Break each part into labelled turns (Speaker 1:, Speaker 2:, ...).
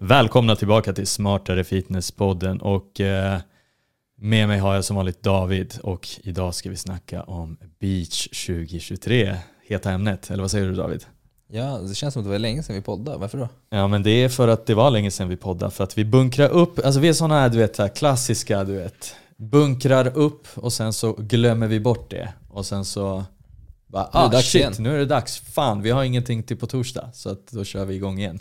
Speaker 1: Välkomna tillbaka till Smartare Fitness-podden och eh, med mig har jag som vanligt David och idag ska vi snacka om Beach 2023, heta ämnet. Eller vad säger du David?
Speaker 2: Ja, det känns som att det var länge sedan vi poddade. Varför då?
Speaker 1: Ja men det är för att det var länge sedan vi poddade, för att vi bunkrar upp, alltså vi är sådana här du vet, här klassiska du vet, bunkrar upp och sen så glömmer vi bort det och sen så bara, ah shit,
Speaker 2: igen."
Speaker 1: nu är det dags, fan vi har ingenting till på torsdag så att då kör vi igång igen.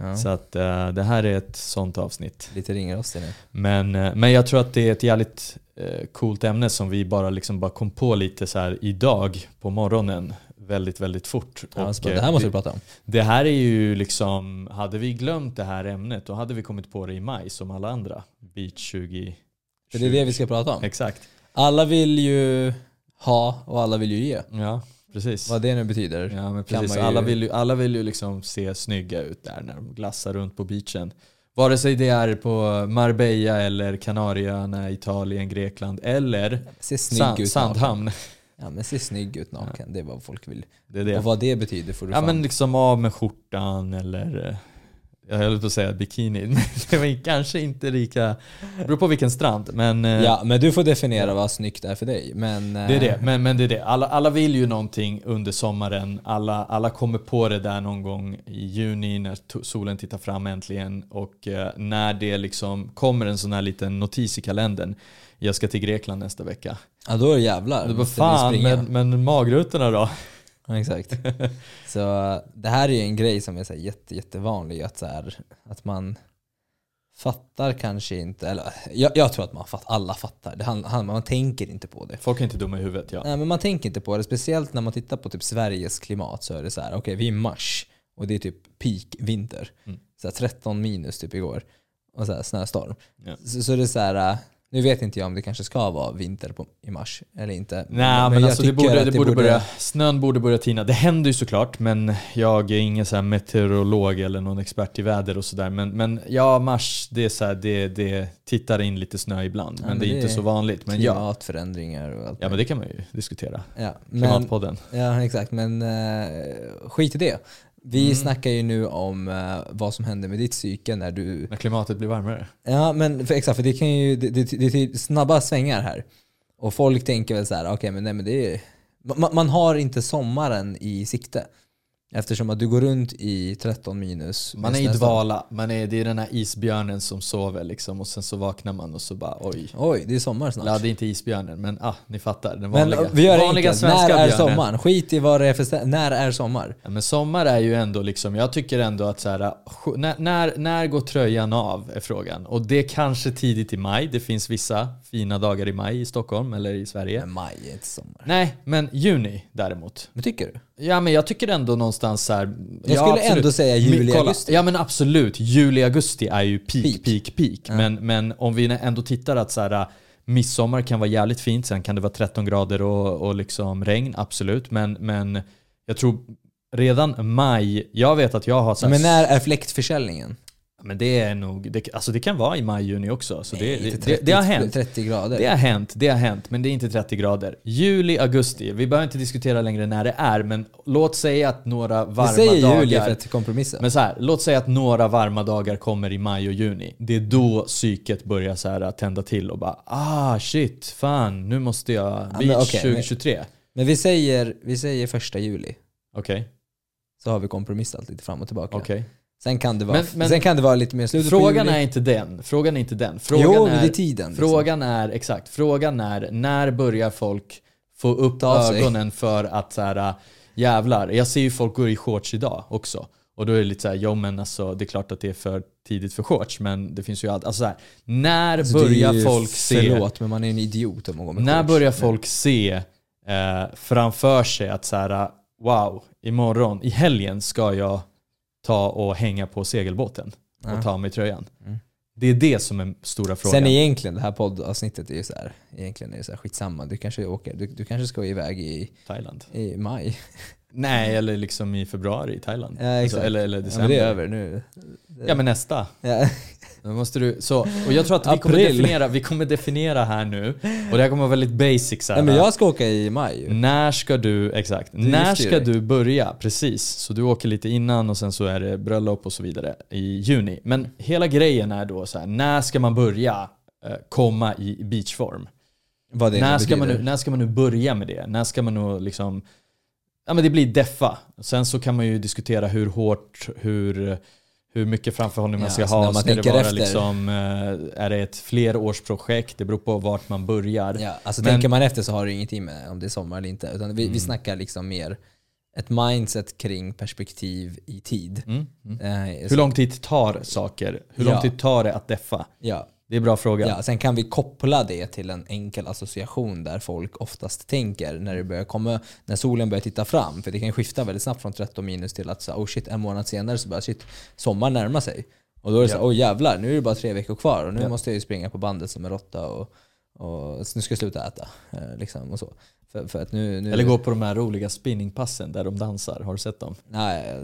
Speaker 2: Ja.
Speaker 1: Så att eh, det här är ett sånt avsnitt.
Speaker 2: Lite ringrostig nu.
Speaker 1: Men, eh, men jag tror att det är ett jävligt eh, coolt ämne som vi bara, liksom bara kom på lite så här idag på morgonen. Väldigt, väldigt fort.
Speaker 2: Ja,
Speaker 1: Och,
Speaker 2: det här måste
Speaker 1: vi-
Speaker 2: prata om.
Speaker 1: det här är ju liksom, hade vi glömt det här ämnet då hade vi kommit på det i maj som alla andra. Beach 20...
Speaker 2: För det är det vi ska prata om.
Speaker 1: Exakt.
Speaker 2: Alla vill ju ha och alla vill ju ge.
Speaker 1: Ja, precis.
Speaker 2: Vad det nu betyder.
Speaker 1: Ja men precis,
Speaker 2: ju-
Speaker 1: alla, vill ju, alla vill ju liksom se snygga ut där när de glassar runt på beachen. Vare sig det är på Marbella eller Kanarieöarna, Italien, Grekland eller
Speaker 2: Se snygg
Speaker 1: Sand,
Speaker 2: ut
Speaker 1: Sandhamn.
Speaker 2: Ja men se snygg ut naken. Det är vad folk vill.
Speaker 1: Det är det.
Speaker 2: Och vad det betyder får du
Speaker 1: Ja
Speaker 2: fan.
Speaker 1: men liksom av med skjortan eller eh, jag höll på att säga bikini, men det var kanske inte lika, det beror på vilken strand. Men eh,
Speaker 2: Ja men du får definiera vad snyggt är för dig. Men,
Speaker 1: det är det. Men, men det är det. Alla, alla vill ju någonting under sommaren. Alla, alla kommer på det där någon gång i juni när solen tittar fram äntligen. Och eh, när det liksom kommer en sån här liten notis i kalendern. Jag ska till Grekland nästa vecka.
Speaker 2: Ja då är det jävlar. Måste vi
Speaker 1: fan, men, men magrutorna då?
Speaker 2: Exakt. Så uh, det här är ju en grej som är så här jätte, jättevanlig. Att, så här, att man fattar kanske inte, eller jag, jag tror att man fatt, alla fattar. Det hand, hand, man tänker inte på det.
Speaker 1: Folk är inte dumma i huvudet ja.
Speaker 2: Nej, men man tänker inte på det. Speciellt när man tittar på typ Sveriges klimat så är det så här, okej vi är i mars och det är typ peak vinter.
Speaker 1: Mm.
Speaker 2: Så här 13 minus typ igår. Och så här snöstorm.
Speaker 1: Ja.
Speaker 2: Så, så det är så här, uh, nu vet inte jag om det kanske ska vara vinter på, i mars eller inte.
Speaker 1: Nej men,
Speaker 2: jag
Speaker 1: alltså det borde, det borde börja, snön borde börja tina. Det händer ju såklart men jag är ingen så meteorolog eller någon expert i väder och sådär. Men, men ja, mars, det är så här, det, det tittar in lite snö ibland.
Speaker 2: Ja,
Speaker 1: men,
Speaker 2: men
Speaker 1: det är
Speaker 2: det
Speaker 1: inte
Speaker 2: är
Speaker 1: så vanligt. Men
Speaker 2: Klimatförändringar och allt
Speaker 1: ja men det kan man ju diskutera.
Speaker 2: Ja, men,
Speaker 1: Klimatpodden.
Speaker 2: ja exakt, men uh, skit i det. Vi
Speaker 1: Mm.
Speaker 2: snackar ju nu om eh, vad som händer med ditt psyke när du...
Speaker 1: När klimatet blir varmare.
Speaker 2: Ja men för, exakt, för det kan ju, det, det, det, är snabba svängar här. Och folk tänker väl så här, okej men nej men det är... Man, man har inte sommaren i sikte. Eftersom att du går runt i 13 minus.
Speaker 1: Man är i dvala, man är, det är den här isbjörnen som sover liksom och sen så vaknar man och så bara oj.
Speaker 2: Oj, det är sommar snart.
Speaker 1: Ja, det är inte isbjörnen men ah, ni fattar. Den
Speaker 2: men
Speaker 1: vanliga,
Speaker 2: vi gör det
Speaker 1: vanliga
Speaker 2: enkelt.
Speaker 1: svenska
Speaker 2: När är
Speaker 1: björnen.
Speaker 2: sommaren? Skit i vad det är för När är sommar?
Speaker 1: Ja, men sommar är ju ändå liksom, jag tycker ändå att så här, när, när, när går tröjan av är frågan. Och det är kanske tidigt i maj, det finns vissa fina dagar i maj i Stockholm eller i Sverige.
Speaker 2: Men maj är inte sommar.
Speaker 1: Nej, men juni däremot.
Speaker 2: Men tycker du?
Speaker 1: Ja men jag tycker ändå någonstans så här.
Speaker 2: Jag
Speaker 1: ja,
Speaker 2: skulle
Speaker 1: absolut.
Speaker 2: ändå säga juli,
Speaker 1: kolla,
Speaker 2: augusti.
Speaker 1: Ja men absolut, juli, augusti är ju peak, peak,
Speaker 2: Peak.
Speaker 1: peak. Men, men om vi ändå tittar att så här, midsommar kan vara jävligt fint, sen kan det vara 13 grader och, och liksom regn, absolut. Men, men jag tror redan maj, jag vet att jag har så här,
Speaker 2: Men när är fläktförsäljningen?
Speaker 1: Men det är nog, det, alltså det kan vara i maj, juni också. Så det,
Speaker 2: Nej,
Speaker 1: det,
Speaker 2: inte
Speaker 1: det,
Speaker 2: 30
Speaker 1: det har hänt.
Speaker 2: 30 grader.
Speaker 1: Det har hänt, det har hänt, men det är inte 30 grader. Juli, augusti, vi behöver inte diskutera längre när det är, men låt säga att några
Speaker 2: Vi
Speaker 1: varma
Speaker 2: säger
Speaker 1: dagar...
Speaker 2: juli för att kompromissa.
Speaker 1: Men så här, låt säga att några varma dagar kommer i maj och juni. Det är då psyket börjar så här tända till och bara ah shit, fan nu måste jag,
Speaker 2: men
Speaker 1: beach
Speaker 2: okej, men-
Speaker 1: 2023.
Speaker 2: Men vi säger, vi säger första juli.
Speaker 1: Okej,
Speaker 2: Så har vi kompromissat lite fram och tillbaka.
Speaker 1: okej.
Speaker 2: Sen, kan det vara,
Speaker 1: Men- men-
Speaker 2: sen kan det vara lite mer slutet
Speaker 1: Frågan
Speaker 2: på
Speaker 1: är
Speaker 2: juli.
Speaker 1: inte den. Frågan är inte den. Frågan
Speaker 2: jo,
Speaker 1: är,
Speaker 2: det är tiden. Liksom.
Speaker 1: Frågan är, exakt, frågan är när börjar folk få upp
Speaker 2: Ta av sig.
Speaker 1: ögonen för att så här, jävlar, jag ser ju folk gå i shorts idag också. Och då är det lite såhär, jo men alltså det är klart att det är för tidigt för shorts men det finns ju allt, alltså så här, när
Speaker 2: Alltså, är
Speaker 1: börjar folk se,
Speaker 2: Förlåt, men man är en idiot om man går med
Speaker 1: när
Speaker 2: shorts.
Speaker 1: börjar folk se eh, framför sig att så här, wow, imorgon, i helgen ska jag ta och hänga på segelbåten och
Speaker 2: Ja.
Speaker 1: ta av mig tröjan.
Speaker 2: Mm.
Speaker 1: Det är det som är stora frågan.
Speaker 2: Sen egentligen, det här poddavsnittet är ju så här, egentligen är det så här skitsamma. Du kanske åker, du, du kanske ska iväg i,
Speaker 1: Thailand.
Speaker 2: i maj.
Speaker 1: Nej, eller liksom i februari i Thailand.
Speaker 2: Ja.
Speaker 1: Alltså, eller, eller
Speaker 2: Ja,
Speaker 1: december.
Speaker 2: men det är över nu.
Speaker 1: Ja men nästa.
Speaker 2: Ja.
Speaker 1: Då måste du, så, och jag tror att vi kommer,
Speaker 2: April.
Speaker 1: definiera, vi kommer definiera här nu, och det här kommer vara väldigt basic så här.
Speaker 2: Nej, men jag ska åka i maj.
Speaker 1: När ska du, exakt, när ska du börja? Precis, så du åker lite innan och sen så är det bröllop och så vidare i juni. Men hela grejen är då så här, när ska man börja eh, komma i beachform? När ska, man nu, när ska man nu börja med det? När ska man nu liksom... Ja men det blir deffa. Sen så kan man ju diskutera hur hårt, hur, hur mycket framförhållning man ska
Speaker 2: alltså
Speaker 1: ha.
Speaker 2: man
Speaker 1: Ska det vara
Speaker 2: efter.
Speaker 1: liksom, eh, är det ett flerårsprojekt? Det beror på vart man börjar.
Speaker 2: Ja, alltså
Speaker 1: Men-
Speaker 2: tänker man efter så har det ingenting med om det är sommar eller inte. Utan vi,
Speaker 1: Mm.
Speaker 2: vi snackar liksom mer ett mindset kring perspektiv i tid.
Speaker 1: Mm, mm.
Speaker 2: Eh,
Speaker 1: Hur lång tid tar saker? Hur
Speaker 2: Ja.
Speaker 1: lång tid tar det att deffa?
Speaker 2: Ja,
Speaker 1: Det är en bra fråga.
Speaker 2: ja, sen kan vi koppla det till en enkel association där folk oftast tänker när det börjar komma, när solen börjar titta fram. För det kan skifta väldigt snabbt från 13 minus till att så, oh shit, en månad senare så börjar shit, sommar närma sig. Och då är det så,
Speaker 1: Ja.
Speaker 2: oh jävlar, nu är det bara tre veckor kvar och nu
Speaker 1: Ja.
Speaker 2: måste jag ju springa på bandet som en råtta och, och nu ska jag sluta äta. Eh, liksom, och så. För, för att nu, nu
Speaker 1: Eller gå på de här roliga spinningpassen där de dansar. Har du sett dem?
Speaker 2: Nej,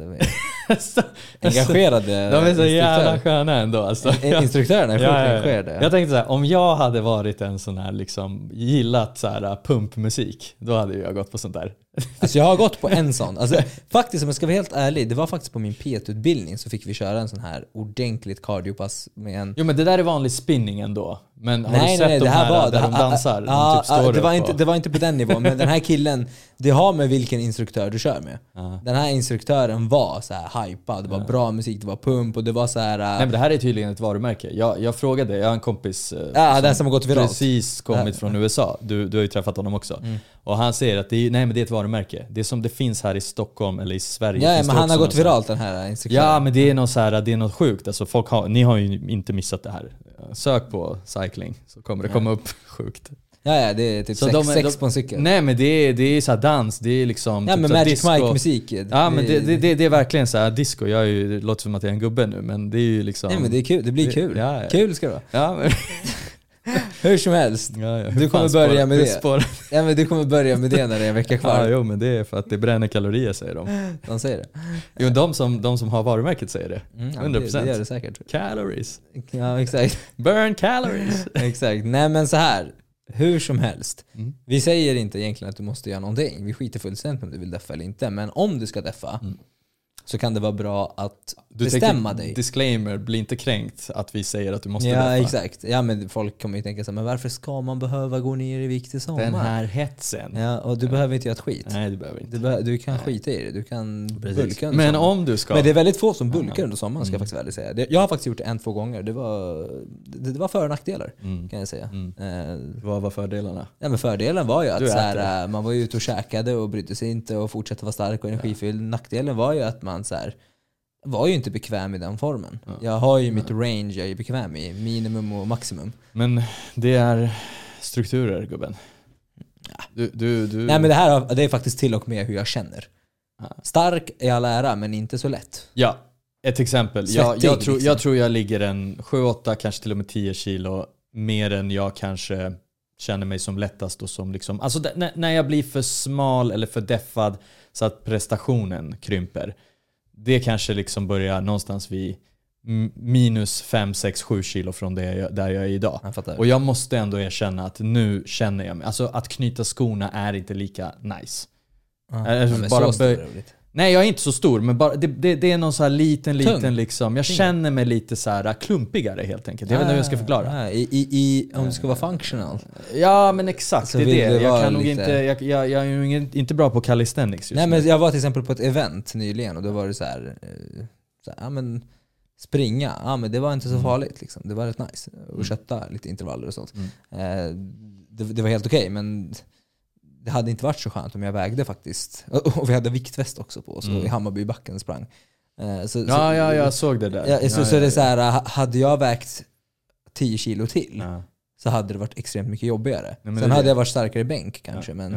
Speaker 2: det är engagerade
Speaker 1: de är så jävla sköna ändå alltså.
Speaker 2: In- Instruktörerna är sjukt engagerade.
Speaker 1: Jag tänkte så här, om jag hade varit en sån här liksom, gillat så här pumpmusik, då hade jag gått på sånt där.
Speaker 2: Alltså jag har gått på en sån. Alltså, faktiskt om jag ska vara helt ärlig, det var faktiskt på min P1-utbildning så fick vi köra en sån här ordentligt cardiopass med en
Speaker 1: Jo men det där är vanlig spinning ändå. Men har
Speaker 2: nej,
Speaker 1: du
Speaker 2: nej,
Speaker 1: sett
Speaker 2: nej,
Speaker 1: de
Speaker 2: det här var,
Speaker 1: där
Speaker 2: det,
Speaker 1: de dansar?
Speaker 2: ah,
Speaker 1: de typ
Speaker 2: ah,
Speaker 1: står
Speaker 2: det, var inte, det var inte på den nivån, men den här killen, det har med vilken instruktör du kör med.
Speaker 1: Ja.
Speaker 2: Den här instruktören var så här hypad, det var bra musik, det var pump och det var så här...
Speaker 1: Nej men det här är tydligen ett varumärke. Jag, jag frågade, jag har en kompis eh,
Speaker 2: Ja, här som har gått viralt.
Speaker 1: precis kommit från USA. Du, du har ju träffat honom också.
Speaker 2: Mm.
Speaker 1: Och han säger att det är, nej, men det är ett varumärke. Det är som det finns här i Stockholm eller i Sverige.
Speaker 2: ja, men han har gått viralt den här instruktören.
Speaker 1: Ja men det är något, så här, det är något sjukt. Alltså, folk har, ni har ju inte missat det här. Sök på cycling så kommer det komma upp sjukt.
Speaker 2: Ja, ja, det är typ
Speaker 1: Så
Speaker 2: sex,
Speaker 1: de
Speaker 2: sex
Speaker 1: de-
Speaker 2: på en cykel.
Speaker 1: Nej men det är, det är så dans, det är liksom...
Speaker 2: ja,
Speaker 1: typ
Speaker 2: men Magic. Mike-musik.
Speaker 1: Ja men det, det, det, det är verkligen så här disco. Jag är ju, det låter som att jag är en gubbe nu men det är ju liksom...
Speaker 2: Nej men det är kul, det blir kul.
Speaker 1: ja, ja.
Speaker 2: Kul ska det vara.
Speaker 1: Ja, men,
Speaker 2: Hur som helst.
Speaker 1: ja, ja.
Speaker 2: Du
Speaker 1: Hur
Speaker 2: kommer
Speaker 1: fan
Speaker 2: börja
Speaker 1: spårar-
Speaker 2: med det. Ja men du kommer börja med det när det är en vecka
Speaker 1: Ja,
Speaker 2: kvar.
Speaker 1: jo men det är för att det bränner kalorier säger de.
Speaker 2: De säger det.
Speaker 1: Jo de som, de som har varumärket säger det.
Speaker 2: Mm, ja,
Speaker 1: 100%.
Speaker 2: Det, det gör det säkert.
Speaker 1: Calories.
Speaker 2: Ja exakt.
Speaker 1: Burn calories.
Speaker 2: exakt. Nej men så här. Hur som helst.
Speaker 1: Mm.
Speaker 2: Vi säger inte egentligen att du måste göra någonting. Vi skiter fullständigt om du vill deffa eller inte. Men om du ska deffa
Speaker 1: Mm.
Speaker 2: Så kan det vara bra att
Speaker 1: Du
Speaker 2: bestämma
Speaker 1: tänker,
Speaker 2: dig.
Speaker 1: Disclaimer, bli inte kränkt att vi säger att du måste
Speaker 2: Ja
Speaker 1: deffa.
Speaker 2: exakt. Ja men folk kommer ju tänka så här, men varför ska man behöva gå ner i vikt i sommar?
Speaker 1: Den här hetsen.
Speaker 2: Ja och du behöver inte göra ett skit.
Speaker 1: Nej det behöver inte.
Speaker 2: Du, be- du kan skita i det. Du kan
Speaker 1: Precis.
Speaker 2: bulka under
Speaker 1: Men
Speaker 2: sommaren.
Speaker 1: om du ska...
Speaker 2: Men det är väldigt få som bulkar under sommaren ska jag
Speaker 1: Mm.
Speaker 2: faktiskt vara ärlig säga. Jag har faktiskt gjort det en, två gånger. Det var, det, det var för och nackdelar
Speaker 1: Mm.
Speaker 2: kan jag säga.
Speaker 1: Mm.
Speaker 2: Eh,
Speaker 1: Vad var fördelarna?
Speaker 2: Ja, men fördelen var ju
Speaker 1: Du
Speaker 2: att så här, eh, man var ute och käkade och brydde sig inte och fortsatte vara stark och energifylld. Nackdelen var ju att man så här, var ju inte bekväm i den formen.
Speaker 1: Ja.
Speaker 2: Jag har ju mitt range jag är bekväm i, minimum och maximum.
Speaker 1: Men det är strukturer gubben. Du, du, du...
Speaker 2: Nej men det här det är faktiskt till och med hur jag känner.
Speaker 1: Ja.
Speaker 2: Stark i all ära men inte så lätt.
Speaker 1: Ja, ett exempel. Jag,
Speaker 2: Svettig,
Speaker 1: jag, tror,
Speaker 2: liksom.
Speaker 1: jag tror jag ligger en 7-8, kanske till och med 10 kilo mer än jag kanske känner mig som lättast och som liksom, alltså när jag blir för smal eller för deffad så att prestationen krymper. Det kanske liksom börjar någonstans vid minus 5, 6, 7 kilo från det jag, där jag är idag.
Speaker 2: Jag.
Speaker 1: Och jag måste ändå erkänna att nu känner jag mig, alltså att knyta skorna är inte lika nice.
Speaker 2: Ja, men
Speaker 1: bara böj-
Speaker 2: är det roligt.
Speaker 1: Nej jag är inte så stor men bara, det, det, det är någon så här liten
Speaker 2: Tung.
Speaker 1: liten liksom, jag känner mig lite så här klumpigare helt enkelt. Jag vet inte hur jag ska förklara.
Speaker 2: Ja, i, i, i, om du ska vara functional.
Speaker 1: Ja men exakt,
Speaker 2: Så
Speaker 1: det är det. Jag kan nog
Speaker 2: lite-
Speaker 1: inte, jag, jag, jag är ju ingen, inte bra på calisthenics just
Speaker 2: Nej
Speaker 1: nu.
Speaker 2: men jag var till exempel på ett event nyligen och då var det så här, eh, så här ja, men springa, ja men det var inte så farligt liksom. Det var rätt nice. Och kötta lite intervaller och sånt. Eh, det, det var helt okej men det hade inte varit så skönt om jag vägde faktiskt. Och, vi hade viktväst också på oss
Speaker 1: Mm.
Speaker 2: i Hammarbybacken sprang. Eh, så,
Speaker 1: Ja, ja, jag såg det där.
Speaker 2: Ja, så,
Speaker 1: ja,
Speaker 2: så
Speaker 1: ja,
Speaker 2: det är så här, ha- hade jag vägt 10 kilo till så hade det varit extremt mycket jobbigare. Sen
Speaker 1: det-
Speaker 2: hade jag varit starkare i bänk kanske men.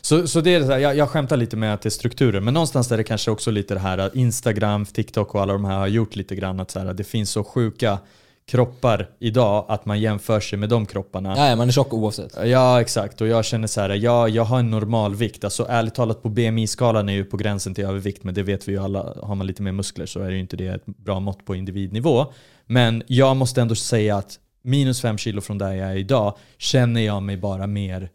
Speaker 1: Så, så det är så här, jag, jag skämtar lite med att det är strukturer, men någonstans är det kanske också lite det här att Instagram, TikTok och alla de här har gjort lite grann att så här, att det finns så sjuka kroppar idag, att man jämför sig med de kropparna.
Speaker 2: Ja, man är tjock oavsett.
Speaker 1: Ja exakt, och jag känner så här, ja, jag har en normal vikt. Alltså ärligt talat på BMI-skalan är ju på gränsen till övervikt, men det vet vi ju alla. Har man lite mer muskler så är ju inte det ett bra mått på individnivå. Men jag måste ändå säga att minus 5 kilo från där jag är idag, känner jag mig bara mer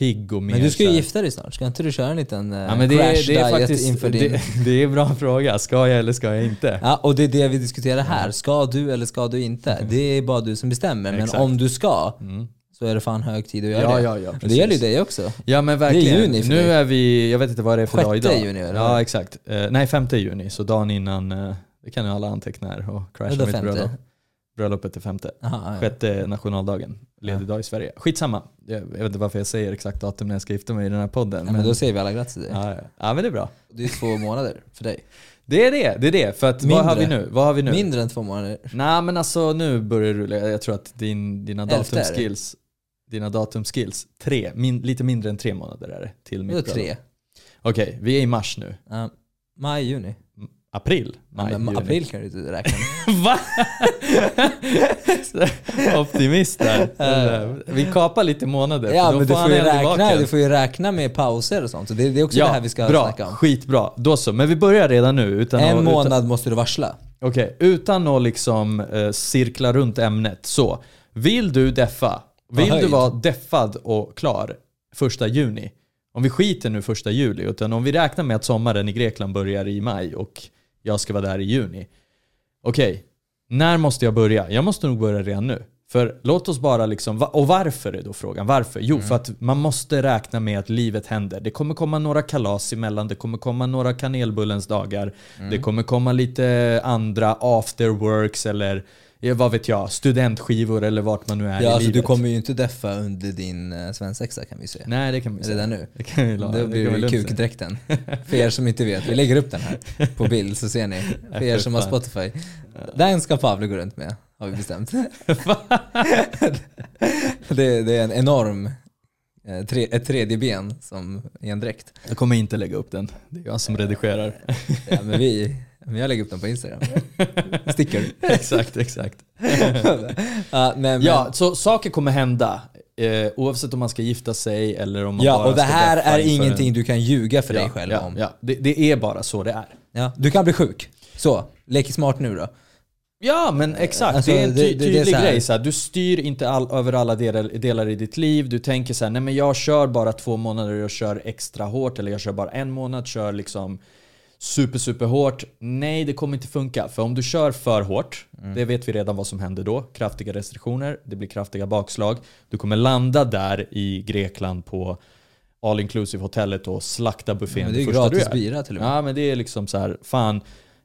Speaker 1: pigg och mer
Speaker 2: Men du ska ju gifta dig snart, ska inte du köra en liten eh,
Speaker 1: Ja, men det,
Speaker 2: crash
Speaker 1: är, det är faktiskt
Speaker 2: inför din...
Speaker 1: det, det är en bra fråga. Ska jag eller ska jag inte?
Speaker 2: Ja, och det är det vi diskuterar här. Ska du eller ska du inte? Det är bara du som bestämmer. Men
Speaker 1: Exakt.
Speaker 2: om du ska,
Speaker 1: Mm.
Speaker 2: så är det fan hög tid att göra
Speaker 1: Ja,
Speaker 2: det.
Speaker 1: ja, ja,
Speaker 2: det gäller ju dig också.
Speaker 1: Ja men
Speaker 2: Det är
Speaker 1: verkligen.
Speaker 2: juni för
Speaker 1: nu
Speaker 2: dig.
Speaker 1: är vi, jag vet inte vad det är för dag
Speaker 2: Sjätte
Speaker 1: idag.
Speaker 2: juni, eller?
Speaker 1: Ja exakt. Eh, nej femte juni, så dagen innan, eh, det kan ju alla anteckna här och crasha mitt bröllop. Bröllopet är femte.
Speaker 2: Aha, ja.
Speaker 1: Sjätte nationaldagen, ledig dag i Sverige. Skitsamma, jag, jag vet inte varför jag säger exakt datum när jag ska gifta mig i den här podden.
Speaker 2: Ja, men då säger vi alla grattis till dig.
Speaker 1: ja, ja. ja men det är bra.
Speaker 2: Det är två månader för dig.
Speaker 1: Det är det, det är det. För att vad har vi nu? Vad har vi nu?
Speaker 2: Mindre än två månader.
Speaker 1: Nej men alltså nu börjar rulla. Jag tror att din, dina datumskills, dina datumskills, tre, min, lite mindre än tre månader är det till mitt bröllop.
Speaker 2: tre?
Speaker 1: Okej, vi är i mars nu.
Speaker 2: Ja, maj, juni.
Speaker 1: April?
Speaker 2: Ja,
Speaker 1: Maj,
Speaker 2: men april kan du inte räkna med.
Speaker 1: Va? Optimist där. Vi kapar lite månader.
Speaker 2: Ja men du
Speaker 1: får
Speaker 2: ju räkna, du får ju räkna med pauser och sånt. Så det, det är också det här vi ska
Speaker 1: bra,
Speaker 2: snacka om.
Speaker 1: skitbra. Då så. Men vi börjar redan nu. Utan
Speaker 2: En
Speaker 1: att,
Speaker 2: månad
Speaker 1: Utan,
Speaker 2: måste du varsla.
Speaker 1: Okej, utan att liksom eh, cirkla runt ämnet. Så, vill du deffa? Vill du vara deffad och klar första juni? Om vi skiter nu första juli, utan om vi räknar med att sommaren i Grekland börjar i maj och jag ska vara där i juni. Okej, när måste jag börja? Jag måste nog börja redan nu. För låt oss bara liksom, och varför är då frågan? Varför? Jo, för att man måste räkna med att livet händer. Det kommer komma några kalas emellan, det kommer komma några kanelbullens dagar, det kommer komma lite andra afterworks eller vad vet jag, studentskivor eller vart man nu är
Speaker 2: Ja,
Speaker 1: i
Speaker 2: alltså, du
Speaker 1: livet.
Speaker 2: kommer ju inte deffa under din uh, svensexa kan vi säga.
Speaker 1: Nej, det kan vi säga.
Speaker 2: Redan nu.
Speaker 1: Det kan vi la-
Speaker 2: Då
Speaker 1: det
Speaker 2: blir det
Speaker 1: säga.
Speaker 2: kukdräkten. För er som inte vet, vi lägger upp den här på bild så ser ni. För er som har Spotify. Den ska Pavle gå runt med, har vi bestämt. det, det är en enorm, eh, tre, ett tredje ben som i en dräkt.
Speaker 1: Jag kommer inte lägga upp den. Det är jag som redigerar.
Speaker 2: Ja, men vi, men jag lägger upp den på Instagram. Sticker.
Speaker 1: exakt, exakt.
Speaker 2: nej, men,
Speaker 1: Ja, så saker kommer hända. Eh, oavsett om man ska gifta sig eller om man
Speaker 2: ja
Speaker 1: bara
Speaker 2: och det här är ingenting
Speaker 1: en...
Speaker 2: du kan ljuga för
Speaker 1: ja,
Speaker 2: dig själv
Speaker 1: ja,
Speaker 2: om.
Speaker 1: Ja, det, det är bara så det är.
Speaker 2: Ja, du kan bli sjuk. Så, lek smart nu då.
Speaker 1: Ja men exakt,
Speaker 2: Alltså,
Speaker 1: det är en ty-
Speaker 2: det- det- det är
Speaker 1: tydlig
Speaker 2: så
Speaker 1: grej. Så här, du styr inte all, över alla delar, delar i ditt liv. Du tänker så här, nej men jag kör bara två månader och jag kör extra hårt. Eller jag kör bara en månad, kör liksom super super hårt. Nej det kommer inte funka. För om du kör för hårt,
Speaker 2: Mm.
Speaker 1: det vet vi redan vad som händer då. Kraftiga restriktioner, det blir kraftiga bakslag. Du kommer landa där i Grekland på all inclusive hotellet och slakta buffén
Speaker 2: Men det är
Speaker 1: du
Speaker 2: gratis bira till och med.
Speaker 1: Ja men det är liksom så här, fan,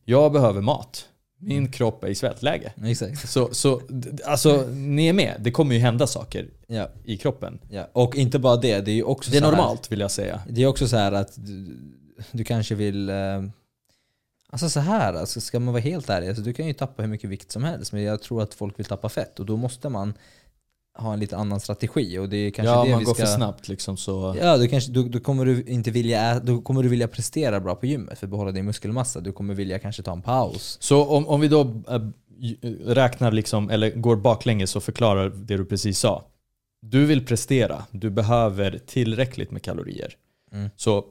Speaker 1: jag behöver mat. Min kropp är i svältläge.
Speaker 2: Exakt.
Speaker 1: Så, så alltså, ni är med. Det kommer ju hända saker
Speaker 2: Ja,
Speaker 1: i kroppen.
Speaker 2: ja. Och inte bara det, det är ju också
Speaker 1: Det är
Speaker 2: så här-
Speaker 1: normalt vill jag säga.
Speaker 2: Det är också så här att du, kanske vill... eh, Alltså så här, alltså ska man vara helt ärlig, alltså du kan ju tappa hur mycket vikt som helst men jag tror att folk vill tappa fett och då måste man ha en lite annan strategi och det är kanske
Speaker 1: ja,
Speaker 2: det
Speaker 1: man
Speaker 2: vi
Speaker 1: går
Speaker 2: ska...
Speaker 1: för snabbt liksom så.
Speaker 2: Ja, du kanske, då, då, kommer du inte vilja, då kommer du vilja prestera bra på gymmet för att behålla din muskelmassa. Du kommer vilja kanske ta en paus.
Speaker 1: Så om, om vi då j- räknar liksom, eller går baklänges och förklarar det du precis sa. Du vill prestera, du behöver tillräckligt med kalorier.
Speaker 2: Mm.
Speaker 1: Så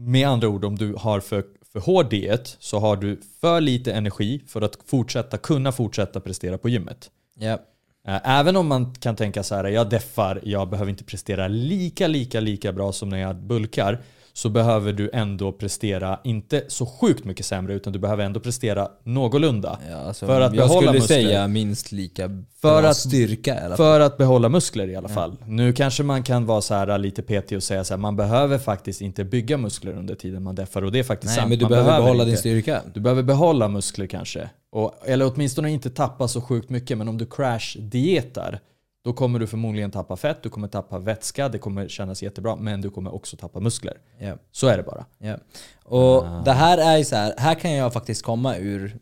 Speaker 1: med andra ord, om du har för, för hård diet så har du för lite energi för att fortsätta, kunna fortsätta prestera på gymmet.
Speaker 2: Ja.
Speaker 1: Eh, Även om man kan tänka så här, jag deffar, jag behöver inte prestera lika, lika, lika bra som när jag bulkar. Så behöver du ändå prestera, inte så sjukt mycket sämre, utan du behöver ändå prestera någorlunda.
Speaker 2: Ja, alltså,
Speaker 1: För att
Speaker 2: jag
Speaker 1: behålla
Speaker 2: skulle
Speaker 1: muskler.
Speaker 2: säga minst lika
Speaker 1: För
Speaker 2: bra
Speaker 1: att-
Speaker 2: styrka i alla fall.
Speaker 1: För att behålla muskler i alla fall. Nu kanske man kan vara så här lite petig och säga så här, man behöver faktiskt inte bygga muskler under tiden man deffar och det är faktiskt
Speaker 2: Nej,
Speaker 1: sant.
Speaker 2: men du
Speaker 1: man
Speaker 2: behöver behålla
Speaker 1: inte.
Speaker 2: din styrka.
Speaker 1: Du behöver behålla muskler kanske. Och, eller åtminstone inte tappa så sjukt mycket. Men om du crash-dietar, då kommer du förmodligen tappa fett, du kommer tappa vätska, det kommer kännas jättebra, men du kommer också tappa muskler.
Speaker 2: Ja.
Speaker 1: Så är det bara.
Speaker 2: Ja. Och
Speaker 1: Ah.
Speaker 2: det här är så här, här kan jag faktiskt komma ur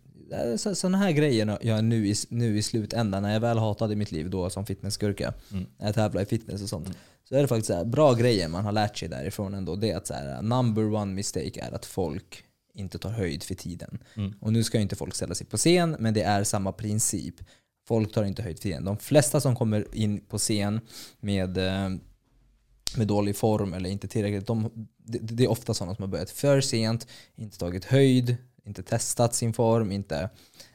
Speaker 2: sådana här grejer jag nu i, nu i slutändan, när jag väl hatade mitt liv då som fitnessgurka,
Speaker 1: Mm.
Speaker 2: när jag tävlar i fitness och sånt. Så är det faktiskt så här, bra grejer man har lärt sig därifrån ändå. Det är att så här, number one mistake är att folk inte tar höjd för tiden.
Speaker 1: Mm.
Speaker 2: Och nu ska inte folk ställa sig på scen, men det är samma princip. Folk tar inte höjd för igen. De flesta som kommer in på scen med, eh, med dålig form eller inte tillräckligt, de, det, det är ofta sådana som har börjat för sent, inte tagit höjd, inte testat sin form, inte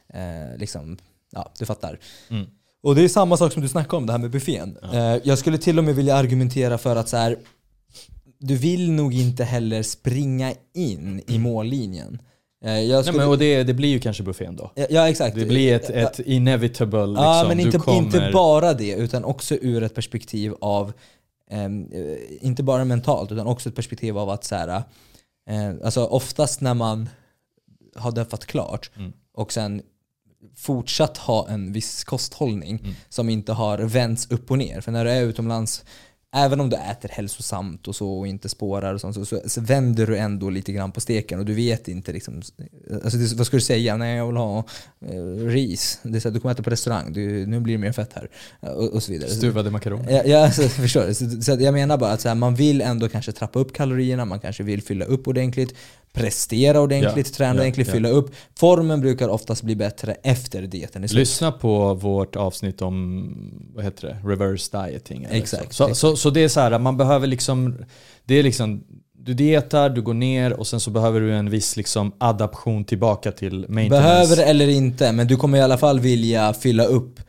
Speaker 2: eh, liksom, ja du fattar.
Speaker 1: Mm.
Speaker 2: Och det är samma sak som du snackade om, det här med buffén. Eh, jag skulle till och med vilja argumentera för att så här, du vill nog inte heller springa in i mållinjen. Eh, jag
Speaker 1: Nej,
Speaker 2: skulle,
Speaker 1: men, och det, det blir ju kanske buffén då.
Speaker 2: ja, ja exakt.
Speaker 1: Det blir ett, ett inevitable liksom.
Speaker 2: Ja, men inte,
Speaker 1: kommer...
Speaker 2: inte bara det, utan också ur ett perspektiv av, ehm, eh, inte bara mentalt, utan också ett perspektiv av att så här, eh, alltså oftast när man har deffat klart
Speaker 1: Mm.
Speaker 2: och sen fortsatt ha en viss kosthållning
Speaker 1: Mm.
Speaker 2: som inte har vänts upp och ner. För när du är utomlands, även om du äter hälsosamt och så och inte spårar och sånt, så, så, så vänder du ändå lite grann på steken och du vet inte liksom, alltså det, vad ska du säga? Nej jag vill ha eh, ris. Det är så här, du kommer äta på restaurang, du, nu blir det mer fett här. Och, och så vidare.
Speaker 1: Stuvade makaroner.
Speaker 2: Ja, ja alltså, förstår? Så, så jag menar bara att här, man vill ändå kanske trappa upp kalorierna, man kanske vill fylla upp ordentligt, prestera ordentligt,
Speaker 1: Ja,
Speaker 2: träna
Speaker 1: ja,
Speaker 2: ordentligt,
Speaker 1: ja.
Speaker 2: fylla upp. Formen brukar oftast bli bättre efter dieten är slut.
Speaker 1: Lyssna på vårt avsnitt om, vad heter det, reverse dieting.
Speaker 2: Exakt,
Speaker 1: Så. Så,
Speaker 2: exakt.
Speaker 1: så, så det är så här, man behöver liksom, det är liksom, du dietar, du går ner och sen så behöver du en viss liksom adaption tillbaka till maintenance.
Speaker 2: Behöver eller inte, men du kommer i alla fall vilja fylla upp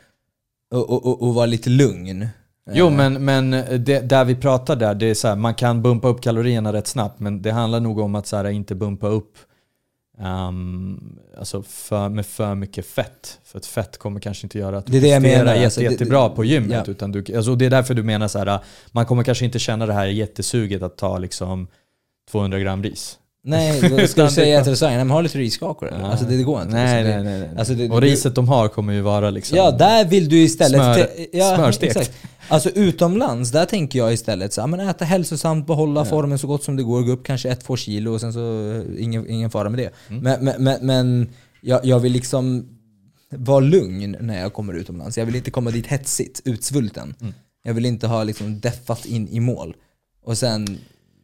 Speaker 2: och, och, och, och vara lite lugn.
Speaker 1: Jo
Speaker 2: Eh,
Speaker 1: men, men det, där vi pratar där, det är så här, man kan bumpa upp kalorierna rätt snabbt men det handlar nog om att så här, inte bumpa upp um, alltså för, med för mycket fett. För att fett kommer kanske inte göra att du
Speaker 2: Det är det jag menar,
Speaker 1: jätte,
Speaker 2: alltså, det-
Speaker 1: jättebra på gymmet.
Speaker 2: ja.
Speaker 1: Utan du, alltså det är därför du menar så här, man kommer kanske inte känna det här jättesuget att ta liksom 200 gram ris.
Speaker 2: Nej, då
Speaker 1: Utan
Speaker 2: du säga till restaurangen, "Nej, men har lite riskakor eller? Alltså det, det går inte.
Speaker 1: Nej,
Speaker 2: liksom.
Speaker 1: nej, nej. nej.
Speaker 2: Alltså, det,
Speaker 1: och riset de har kommer ju vara liksom...
Speaker 2: Ja, där vill du istället...
Speaker 1: Smör-
Speaker 2: ja,
Speaker 1: smörstekt.
Speaker 2: exakt. Alltså utomlands, där tänker jag istället så här, men äta hälsosamt, behålla formen så gott som det går, gå upp kanske 1-2 kilo och sen så eh, ingen, ingen fara med det.
Speaker 1: Mm.
Speaker 2: Men, men, men, men jag, jag vill liksom vara lugn när jag kommer utomlands. Jag vill inte komma dit hetsigt, utsvulten.
Speaker 1: Mm.
Speaker 2: Jag vill inte ha liksom deffat in i mål. Och sen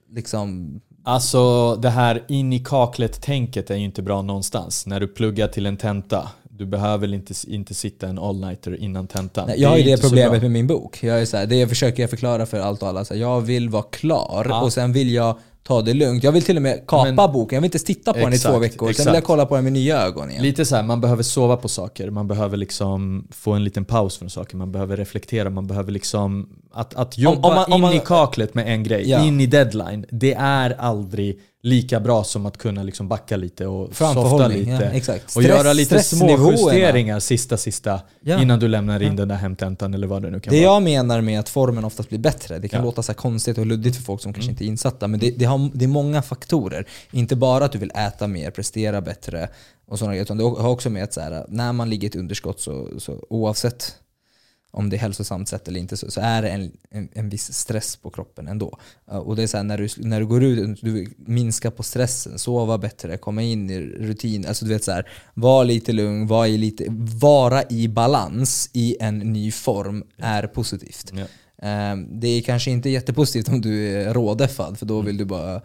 Speaker 2: liksom...
Speaker 1: Alltså det här in i kaklet-tänket är ju inte bra någonstans. När du pluggar till en tenta. Du behöver inte, inte sitta en all-nighter innan tentan.
Speaker 2: Nej, jag har
Speaker 1: är
Speaker 2: ju det problemet med min bok. Jag är så här, det försöker jag förklara för allt och alla. Så här, jag vill vara klar
Speaker 1: Ja.
Speaker 2: och sen vill jag ta det lugnt. Jag vill till och med kapa
Speaker 1: Men-
Speaker 2: boken. Jag vill inte titta på den i två
Speaker 1: Exakt,
Speaker 2: veckor. Sen
Speaker 1: exakt.
Speaker 2: vill jag kolla på den med nya ögon igen.
Speaker 1: Lite så här, man behöver sova på saker, man behöver liksom få en liten paus från saker, man behöver reflektera, man behöver liksom att, att jobba
Speaker 2: om man- om
Speaker 1: in
Speaker 2: man-
Speaker 1: i kaklet med en grej,
Speaker 2: Ja.
Speaker 1: in i deadline, det är aldrig lika bra som att kunna liksom backa lite och softa lite.
Speaker 2: ja.
Speaker 1: Och
Speaker 2: Stress-
Speaker 1: göra lite små justeringar sista sista
Speaker 2: Ja.
Speaker 1: innan du lämnar in den där hemtentan eller vad det nu kan
Speaker 2: Det
Speaker 1: vara.
Speaker 2: jag menar med att formen oftast blir bättre, det kan
Speaker 1: Ja. Mm.
Speaker 2: låta så konstigt och luddigt för folk som kanske inte är insatta, men det, det, har, det är många faktorer. Inte bara att du vill äta mer, prestera bättre och sådana grejer, utan det har också med att så här, när man ligger i ett underskott så, så oavsett om det är hälsosamt sett eller inte så, så är det en, en, en viss stress på kroppen ändå. Uh, Och det är så här, när, du, när du går ut, du minskar på stressen, sova bättre, komma in i rutin. Alltså du vet så här, var lite lugn, var i lite, vara i balans i en ny form är positivt.
Speaker 1: Ja.
Speaker 2: Ehm, Det är kanske inte jättepositivt om du är rådeffad för då vill du bara...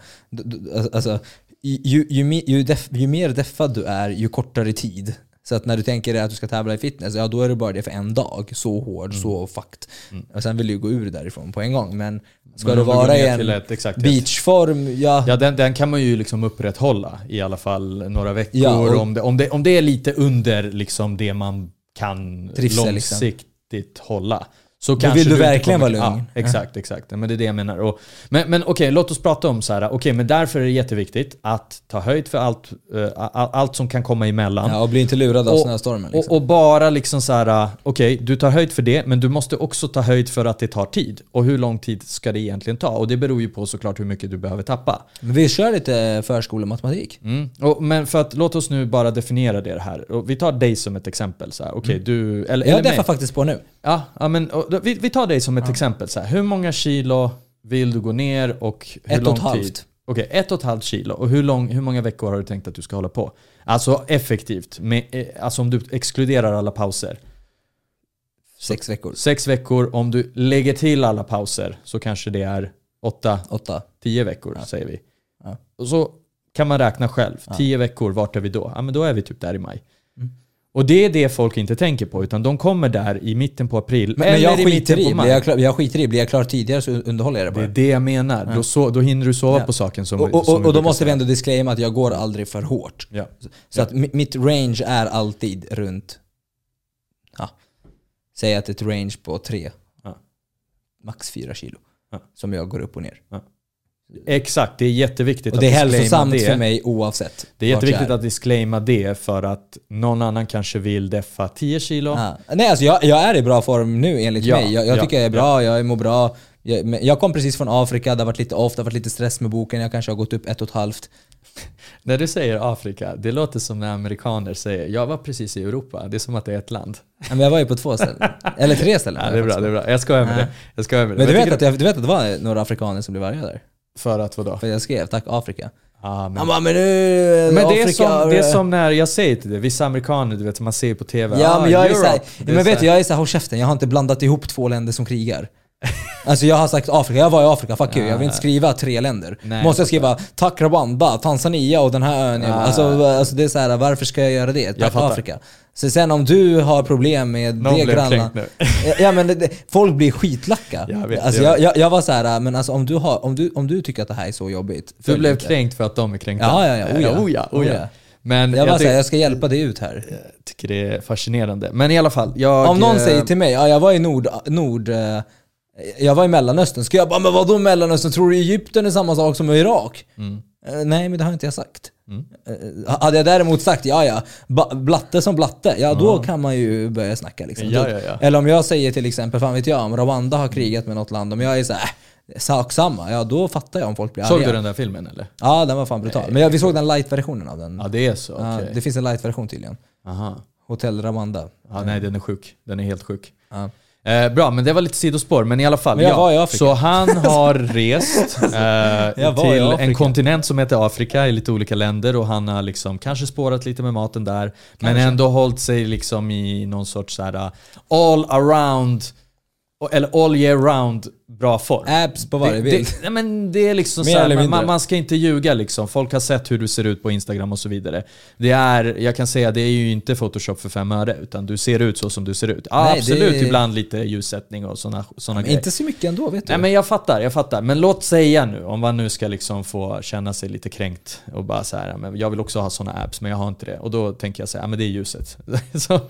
Speaker 2: Alltså, ju, ju, ju, def, ju mer deffad du är, ju kortare tid. Så att när du tänker att du ska tävla i fitness, ja då är det bara det för en dag. Så hård, så fucked. Och sen vill du gå ur därifrån på en gång. Men ska
Speaker 1: Men
Speaker 2: du vara i en
Speaker 1: ett- exakt,
Speaker 2: beachform, ja,
Speaker 1: Ja, den, den kan man ju liksom upprätthålla i alla fall några veckor.
Speaker 2: Ja, och-
Speaker 1: om, det, om, det, om det är lite under liksom det man kan
Speaker 2: Trivsel, liksom.
Speaker 1: långsiktigt hålla. Så
Speaker 2: Då vill du verkligen vara lugn.
Speaker 1: Ja, exakt, exakt. Men det är det jag menar. Och, men men okej, låt oss prata om så här. Okej, men därför är det jätteviktigt att ta höjd för allt, eh, all- allt som kan komma emellan.
Speaker 2: ja, och bli inte lurad av snöstormen. Liksom.
Speaker 1: Och, och bara liksom så här, okej, du tar höjd för det, men du måste också ta höjd för att det tar tid. Och hur lång tid ska det egentligen ta? Och det beror ju på såklart hur mycket du behöver tappa.
Speaker 2: Men vi kör lite förskolematematik.
Speaker 1: Mm. Och, men för att låt oss nu bara definiera det här. Och vi tar dig som ett exempel. Så här. Okej, du... Eller,
Speaker 2: Jag
Speaker 1: eller
Speaker 2: deffar faktiskt på nu.
Speaker 1: Ja, ja, men, då- vi, vi tar dig som ett exempel. Så här. Hur många kilo vill du gå ner och hur
Speaker 2: Ett och
Speaker 1: lång
Speaker 2: ett halvt.
Speaker 1: tid? Okej, ett och ett halvt kilo. Och hur, lång, hur många veckor har du tänkt att du ska hålla på? Alltså effektivt. Med, eh, alltså om du exkluderar alla pauser.
Speaker 2: Sex veckor.
Speaker 1: Sex veckor, om du lägger till alla pauser så kanske det är åtta,
Speaker 2: Åtta.
Speaker 1: tio veckor säger vi.
Speaker 2: Ja.
Speaker 1: Och så kan man räkna själv. Tio veckor, vart är vi då? Ja men då är vi typ där i maj. Och det är det folk inte tänker på, utan de kommer där i mitten på april.
Speaker 2: Men,
Speaker 1: eller
Speaker 2: jag,
Speaker 1: i
Speaker 2: skiter i,
Speaker 1: på maj.
Speaker 2: jag, klar, jag skiter i, blir jag klar tidigare så underhåller jag det
Speaker 1: Det är
Speaker 2: bara.
Speaker 1: det jag menar. Då, so då hinner du sova
Speaker 2: Ja.
Speaker 1: på saken som
Speaker 2: Och, och,
Speaker 1: som
Speaker 2: och, och då måste vi ändå disclaima att jag går aldrig för hårt.
Speaker 1: Ja.
Speaker 2: Så att mi- mitt range är alltid runt, ja, säg att ett range på tre,
Speaker 1: Ja.
Speaker 2: max fyra kilo.
Speaker 1: Ja.
Speaker 2: Som jag går upp och ner.
Speaker 1: Exakt, det är jätteviktigt
Speaker 2: Och det är
Speaker 1: att
Speaker 2: hälsosamt
Speaker 1: det.
Speaker 2: för mig oavsett.
Speaker 1: Det är jätteviktigt
Speaker 2: är.
Speaker 1: att disclaima det för att någon annan kanske vill deffa 10 kilo.
Speaker 2: Ja. Nej alltså jag, jag är i bra form nu enligt
Speaker 1: Ja,
Speaker 2: mig. Jag, jag
Speaker 1: ja,
Speaker 2: tycker jag är bra, jag mår bra. Jag, jag kom precis från Afrika, det har varit lite off, det har varit lite stress med boken, jag kanske har gått upp ett och ett halvt.
Speaker 1: När du säger Afrika, det låter som när amerikaner säger jag var precis i Europa. Det är som att det är ett land.
Speaker 2: Ja, Men jag var ju på två ställen. Eller tre ställen.
Speaker 1: Ja, det är bra, det är bra. Jag skojar med
Speaker 2: Ja.
Speaker 1: det. Jag skojar med det.
Speaker 2: Men du
Speaker 1: jag
Speaker 2: vet, att du vet att det var några afrikaner som blev arga där?
Speaker 1: För att vadå?
Speaker 2: För jag skrev 'Tack Afrika'
Speaker 1: Ah, men
Speaker 2: Han bara 'Men nu,
Speaker 1: men det är,
Speaker 2: Afrika
Speaker 1: som, det är som när jag säger till dig, vissa amerikaner du vet, man ser på TV.
Speaker 2: Ja
Speaker 1: ah,
Speaker 2: men jag är
Speaker 1: Europe.
Speaker 2: såhär,
Speaker 1: är
Speaker 2: men vet
Speaker 1: så
Speaker 2: du jag är såhär, håll käften, jag har inte blandat ihop två länder som krigar. Alltså jag har sagt Afrika, jag var i Afrika, fuck you. Jag vill inte skriva tre länder.
Speaker 1: Nej,
Speaker 2: Måste jag
Speaker 1: jag
Speaker 2: skriva tack Rwanda, Tanzania och den här ön.
Speaker 1: Ah.
Speaker 2: Alltså, alltså det är såhär, varför ska jag göra det? Tack
Speaker 1: fattar.
Speaker 2: Afrika. Så sen om du har problem med
Speaker 1: Någon
Speaker 2: det
Speaker 1: kränkt nu.
Speaker 2: Ja men det, folk blir skitlacka.
Speaker 1: Jag vet,
Speaker 2: alltså,
Speaker 1: jag
Speaker 2: jag, jag, var såhär, men alltså om du, har, om, du, om du tycker att det här är så jobbigt.
Speaker 1: Du blev
Speaker 2: inte.
Speaker 1: kränkt för att de är kränkta?
Speaker 2: Ja, ja, ja. Oh, ja.
Speaker 1: oh, ja, oh. Men
Speaker 2: Jag
Speaker 1: jag, ty-
Speaker 2: jag ska hjälpa dig ut här.
Speaker 1: jag tycker det är fascinerande. Men i alla fall, jag...
Speaker 2: Om någon
Speaker 1: eh,
Speaker 2: säger till mig, ja, jag var i Nord, nord eh, jag var i Mellanöstern, ska jag bara men vadå Mellanöstern? Tror du Egypten är samma sak som Irak?
Speaker 1: Mm.
Speaker 2: Eh, nej men det har inte jag sagt. Eh, hade jag däremot sagt ja ja, blatte som blatte, ja då kan man ju börja snacka liksom.
Speaker 1: Ja,
Speaker 2: Då-
Speaker 1: ja, ja.
Speaker 2: Eller om jag säger till exempel, fan vet jag, om Rwanda har krigat med något land, om jag är såhär, äh, sak samma, ja då fattar jag om folk blir
Speaker 1: Såg
Speaker 2: arga.
Speaker 1: du den där filmen eller?
Speaker 2: Ja den var fan brutal. Men jag, vi såg den light-versionen av den.
Speaker 1: Ja det är så,
Speaker 2: Ja,
Speaker 1: okej.
Speaker 2: det finns en light-version tydligen.
Speaker 1: Aha.
Speaker 2: Hotell Rwanda.
Speaker 1: Ja, nej den är sjuk. Den är helt sjuk.
Speaker 2: Ja.
Speaker 1: Eh, bra, men det var lite sidospår. Men i alla fall.
Speaker 2: Men jag
Speaker 1: ja.
Speaker 2: var i Afrika.
Speaker 1: Så han har rest eh, till en kontinent som heter Afrika i lite olika länder och han har liksom kanske spårat lite med maten där. Men ändå hållit sig liksom i någon sorts så här uh, all around, eller all year round bra form.
Speaker 2: Apps på varje
Speaker 1: det,
Speaker 2: bild.
Speaker 1: det, nej, men det är liksom
Speaker 2: Mer
Speaker 1: så här, man, man, ska inte ljuga liksom. Folk har sett hur du ser ut på Instagram och så vidare. Det är, jag kan säga, det är ju inte Photoshop för fem öre, utan du ser ut så som du ser ut. Ja,
Speaker 2: Nej, det-
Speaker 1: absolut, ibland lite ljussättning och sådana såna grejer.
Speaker 2: inte så mycket ändå vet du.
Speaker 1: Nej men jag fattar, jag fattar. Men låt säga nu, om man nu ska liksom få känna sig lite kränkt och bara så här, men jag vill också ha sådana apps men jag har inte det. Och då tänker jag säga, ja men det är ljuset. så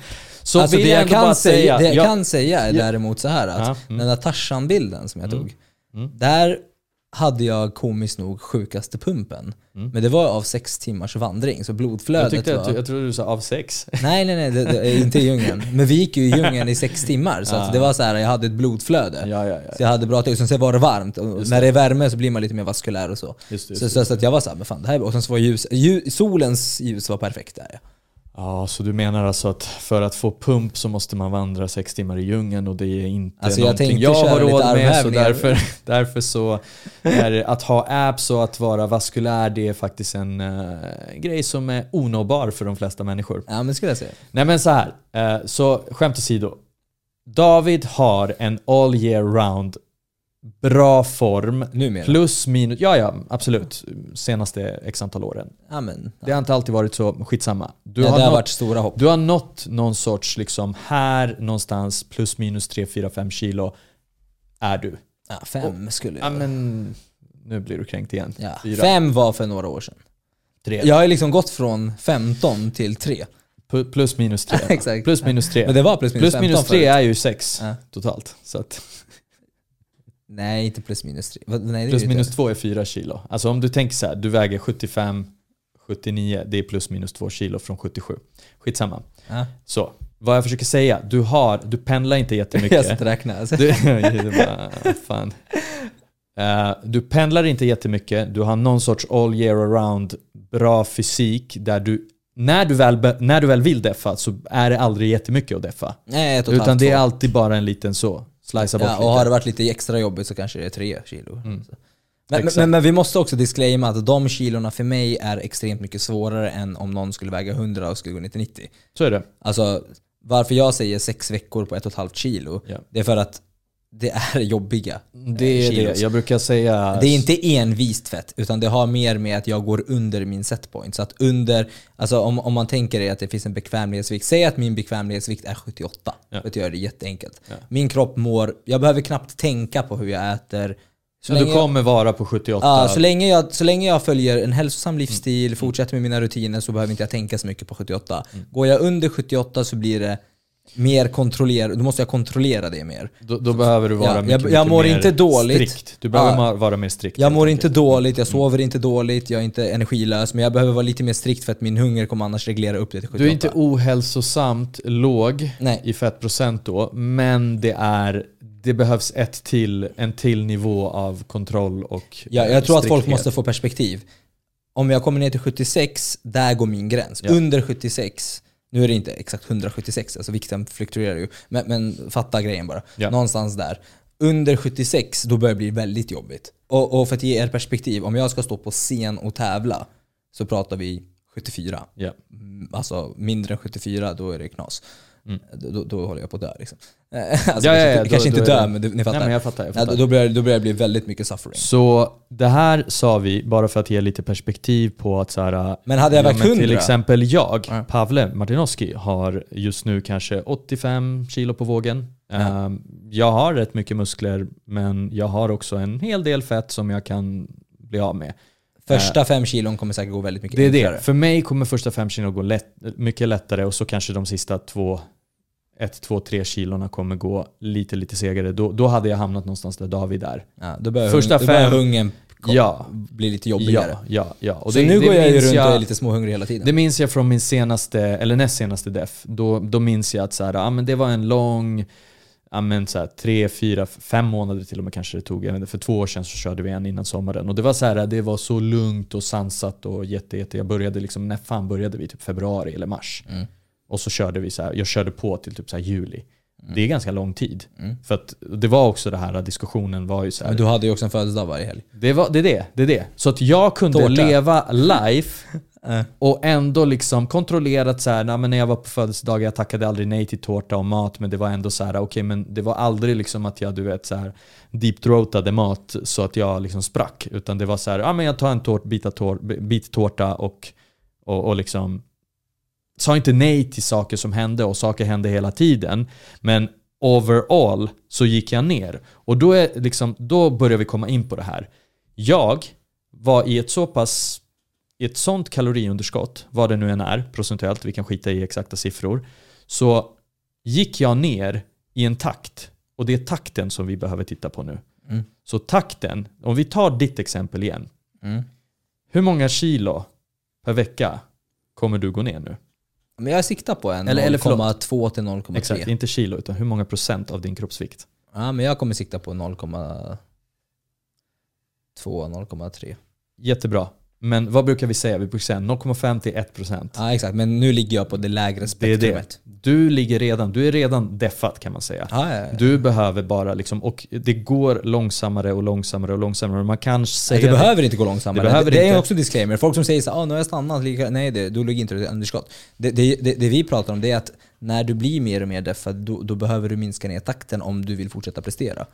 Speaker 1: så
Speaker 2: alltså
Speaker 1: vill
Speaker 2: det
Speaker 1: jag
Speaker 2: jag, kan säga,
Speaker 1: säga,
Speaker 2: det jag
Speaker 1: ja,
Speaker 2: kan säga är däremot så här att
Speaker 1: Ja, mm.
Speaker 2: den där Tarzan-bilden som jag tog,
Speaker 1: mm.
Speaker 2: där hade jag komiskt nog sjukaste pumpen. Men det var av sex timmars vandring, så
Speaker 1: jag,
Speaker 2: blodflödet
Speaker 1: tyckte
Speaker 2: var...
Speaker 1: att du, jag trodde du sa av sex.
Speaker 2: Nej nej nej, det, det är inte i djungeln. Men vi gick ju i djungeln i sex timmar, så att det var så här, jag hade ett blodflöde.
Speaker 1: Ja, ja, ja.
Speaker 2: Så jag hade bra tryck, sen var det varmt. Och när det är värme så blir man lite mer vaskulär och så.
Speaker 1: Just det, just
Speaker 2: så, så, så att jag var såhär, men fan det här, och sen så var ljus, ljus, solens ljus var perfekt där ja.
Speaker 1: Ja, så du menar alltså att för att få pump så måste man vandra sex timmar i djungeln och det är inte
Speaker 2: Alltså, jag
Speaker 1: någonting
Speaker 2: tänkte
Speaker 1: jag har råd med så därför, därför så är att ha apps och att vara vaskulär det är faktiskt en eh, grej som är onåbar för de flesta människor.
Speaker 2: Ja men skulle jag säga.
Speaker 1: Nej men så här, eh, så skämt åsido. David har en all year round bra form.
Speaker 2: Numera.
Speaker 1: Plus minus, ja ja absolut. Senaste x antal åren.
Speaker 2: Ja men.
Speaker 1: Det har inte alltid varit så, skitsamma. Du
Speaker 2: ja, det har
Speaker 1: nått-
Speaker 2: varit stora hopp.
Speaker 1: du har nått någon sorts, liksom här någonstans, plus minus 3-4-5 kilo, är du.
Speaker 2: Ja, fem skulle
Speaker 1: Ja
Speaker 2: jag.
Speaker 1: men, nu blir du kränkt igen.
Speaker 2: Ja.
Speaker 1: Fyra,
Speaker 2: Fem var för några år sedan.
Speaker 1: tre.
Speaker 2: Jag har liksom gått från 15 till 3.
Speaker 1: Pu- Plus minus 3.
Speaker 2: Exakt.
Speaker 1: Plus minus 3.
Speaker 2: Men det var plus minus
Speaker 1: Plus
Speaker 2: 15
Speaker 1: minus 3
Speaker 2: förut.
Speaker 1: är ju 6
Speaker 2: Ja.
Speaker 1: totalt. Så att,
Speaker 2: Nej, inte plus minus 3. Nej,
Speaker 1: plus minus
Speaker 2: inte.
Speaker 1: 2 är 4 kilo. Alltså om du tänker så här, du väger 75, 79, det är plus minus 2 kilo från 77. Skitsamma.
Speaker 2: Ja.
Speaker 1: Så, vad jag försöker säga, du har, du pendlar inte
Speaker 2: Jag
Speaker 1: jättemycket.
Speaker 2: sitter och räknar. Alltså.
Speaker 1: Du, bara, fan. Eh, du pendlar inte jättemycket, du har någon sorts all year around bra fysik där du när du, väl, när du väl vill deffa så är det aldrig jättemycket att deffa.
Speaker 2: Nej, ett och ett
Speaker 1: Utan det är
Speaker 2: två.
Speaker 1: alltid bara en liten så, slicea bort
Speaker 2: Ja, och
Speaker 1: lite.
Speaker 2: har det varit lite extra jobbigt så kanske det är 3 kilo. Så. Men, men, men vi måste också disclaima att de kilorna för mig är extremt mycket svårare än om någon skulle väga 100 och skulle gå ner till 90.
Speaker 1: Så är det.
Speaker 2: Alltså varför jag säger sex veckor på ett och ett halvt kilo,
Speaker 1: Ja.
Speaker 2: det är för att det är jobbiga.
Speaker 1: Det är
Speaker 2: kilos.
Speaker 1: det. Jag brukar säga...
Speaker 2: Det är inte envist fett, utan det har mer med att jag går under min setpoint. Så att under, alltså om, om man tänker er att det finns en bekvämlighetsvikt, säg att min bekvämlighetsvikt är 78,
Speaker 1: Ja.
Speaker 2: för att göra det jätteenkelt.
Speaker 1: Ja.
Speaker 2: Min kropp mår, jag behöver knappt tänka på hur jag äter. Så
Speaker 1: du
Speaker 2: länge jag-
Speaker 1: kommer vara på 78.
Speaker 2: Ja, så länge, jag, så länge jag följer en hälsosam
Speaker 1: Mm.
Speaker 2: livsstil, fortsätter med mina rutiner så behöver inte jag tänka så mycket på 78.
Speaker 1: Mm.
Speaker 2: Går jag under 78 så blir det mer kontrollerat, då måste jag kontrollera det mer.
Speaker 1: Då, då behöver du vara
Speaker 2: Ja,
Speaker 1: mycket,
Speaker 2: jag-
Speaker 1: mycket
Speaker 2: jag mår
Speaker 1: mer
Speaker 2: inte dåligt.
Speaker 1: strikt. Du behöver
Speaker 2: Ja.
Speaker 1: vara mer strikt.
Speaker 2: Jag mår inte dåligt, jag sover inte dåligt, jag är inte energilös, men jag behöver vara lite mer strikt för att min hunger kommer annars reglera upp det till 78.
Speaker 1: Du är inte ohälsosamt låg
Speaker 2: Nej.
Speaker 1: i fettprocent då, men det är det behövs ett till, en till nivå av kontroll och
Speaker 2: Ja,
Speaker 1: eh,
Speaker 2: jag tror att folk måste få perspektiv. Om jag kommer ner till 76, där går min gräns.
Speaker 1: Ja.
Speaker 2: Under 76, nu är det inte exakt 176, alltså vikten fluktuerar ju. Men, men fatta grejen bara.
Speaker 1: Ja.
Speaker 2: Någonstans där. Under 76, då börjar det bli väldigt jobbigt. Och, och för att ge er perspektiv, om jag ska stå på scen och tävla så pratar vi 74.
Speaker 1: Ja.
Speaker 2: Mm, Alltså mindre än 74, då är det knas.
Speaker 1: Mm.
Speaker 2: Då, då håller jag på att dö liksom. alltså,
Speaker 1: Ja,
Speaker 2: kanske,
Speaker 1: ja, ja,
Speaker 2: inte- kanske
Speaker 1: då-
Speaker 2: inte
Speaker 1: då
Speaker 2: dö,
Speaker 1: det-
Speaker 2: men du, ni fattar.
Speaker 1: Nej men jag fattar. Jag
Speaker 2: Ja,
Speaker 1: fattar.
Speaker 2: då, då, börjar, då börjar det bli väldigt mycket suffering.
Speaker 1: Så det här sa vi bara för att ge lite perspektiv på att så här,
Speaker 2: Men hade jag
Speaker 1: ja,
Speaker 2: vägt
Speaker 1: men Till
Speaker 2: 100?
Speaker 1: exempel jag,
Speaker 2: Ja.
Speaker 1: Pavle Martinoski, har just nu kanske 85 kilo på vågen.
Speaker 2: Ja.
Speaker 1: Ehm, Jag har rätt mycket muskler, men jag har också en hel del fett som jag kan bli av med.
Speaker 2: Första fem kilon kommer säkert gå väldigt mycket
Speaker 1: Det är
Speaker 2: enklare.
Speaker 1: det. För mig kommer första fem kilon gå lätt, mycket lättare och så kanske de sista två, ett, två, tre kilorna kommer gå lite, lite segare. Då, då hade jag hamnat någonstans där David är.
Speaker 2: Ja, då börjar,
Speaker 1: Första
Speaker 2: hung,
Speaker 1: fem-
Speaker 2: hungern
Speaker 1: Ja.
Speaker 2: bli lite jobbigare.
Speaker 1: Ja, ja, ja. Och
Speaker 2: så
Speaker 1: det-
Speaker 2: nu
Speaker 1: det
Speaker 2: går jag ju runt
Speaker 1: jag-
Speaker 2: och är lite småhungrig hela tiden.
Speaker 1: Det minns jag från min senaste, eller näst senaste def. Då, då minns jag att så här, ja, men det var en lång, ja, men så här, tre, fyra, fem månader till och med kanske det tog. För två år sedan så körde vi en innan sommaren. Och det var så här, det var så lugnt och sansat och jätte, jätte. Jag började liksom, när fan började vi? Typ februari eller mars.
Speaker 2: Mm.
Speaker 1: Och så körde vi så här, jag körde på till typ så juli. Det är ganska lång tid.
Speaker 2: Mm.
Speaker 1: För att det var också det här, diskussionen var ju så här.
Speaker 2: Men du hade ju också en födelsedag varje helg.
Speaker 1: Det, var, det är det, det är det. Så att jag kunde
Speaker 2: Tårta.
Speaker 1: leva life
Speaker 2: Eh.
Speaker 1: och ändå liksom kontrollerat så här, nej, men när jag var på födelsedagar, jag tackade aldrig nej till tårta och mat, men det var ändå så här, okej men det var aldrig liksom att jag du vet så här deep-throatade mat så att jag liksom sprack. Utan det var så här, ja men jag tar en tårt, bit, av tår, bit tårta och, och, och liksom sa inte nej till saker som hände och saker hände hela tiden. Men overall så gick jag ner. Och då, är liksom, då börjar vi komma in på det här. Jag var i ett så pass i ett sånt kaloriunderskott, vad det nu än är procentuellt, vi kan skita i exakta siffror, så gick jag ner i en takt. Och det är takten som vi behöver titta på nu.
Speaker 2: Mm.
Speaker 1: Så takten, om vi tar ditt exempel igen.
Speaker 2: Mm.
Speaker 1: Hur många kilo per vecka kommer du gå ner nu?
Speaker 2: Men jag siktar på en
Speaker 1: Eller- eller förlåt.
Speaker 2: 0,2 till 0,3.
Speaker 1: Exakt, inte kilo utan hur många procent av din kroppsvikt?
Speaker 2: Ja, men jag kommer sikta på 0,2, 0,3.
Speaker 1: Jättebra. Men vad brukar vi säga? Vi brukar säga 0,5 till 1 procent.
Speaker 2: Ja exakt, men nu ligger jag på det lägre
Speaker 1: Det är
Speaker 2: spektrumet.
Speaker 1: det. Du ligger redan, du är redan deffat kan man säga.
Speaker 2: Ja, ja, ja.
Speaker 1: Du behöver bara liksom, och det går långsammare och långsammare och långsammare. Man kan säga
Speaker 2: Nej, det behöver inte gå långsammare.
Speaker 1: Det
Speaker 2: det, det är
Speaker 1: inte.
Speaker 2: också disclaimer. Folk som säger så ah, nu har jag stannat. lika-" Nej, det, då ligger inte du ett underskott. Det, det, det, det vi pratar om det är att när du blir mer och mer deffad, då, då behöver du minska ner takten om du vill fortsätta prestera.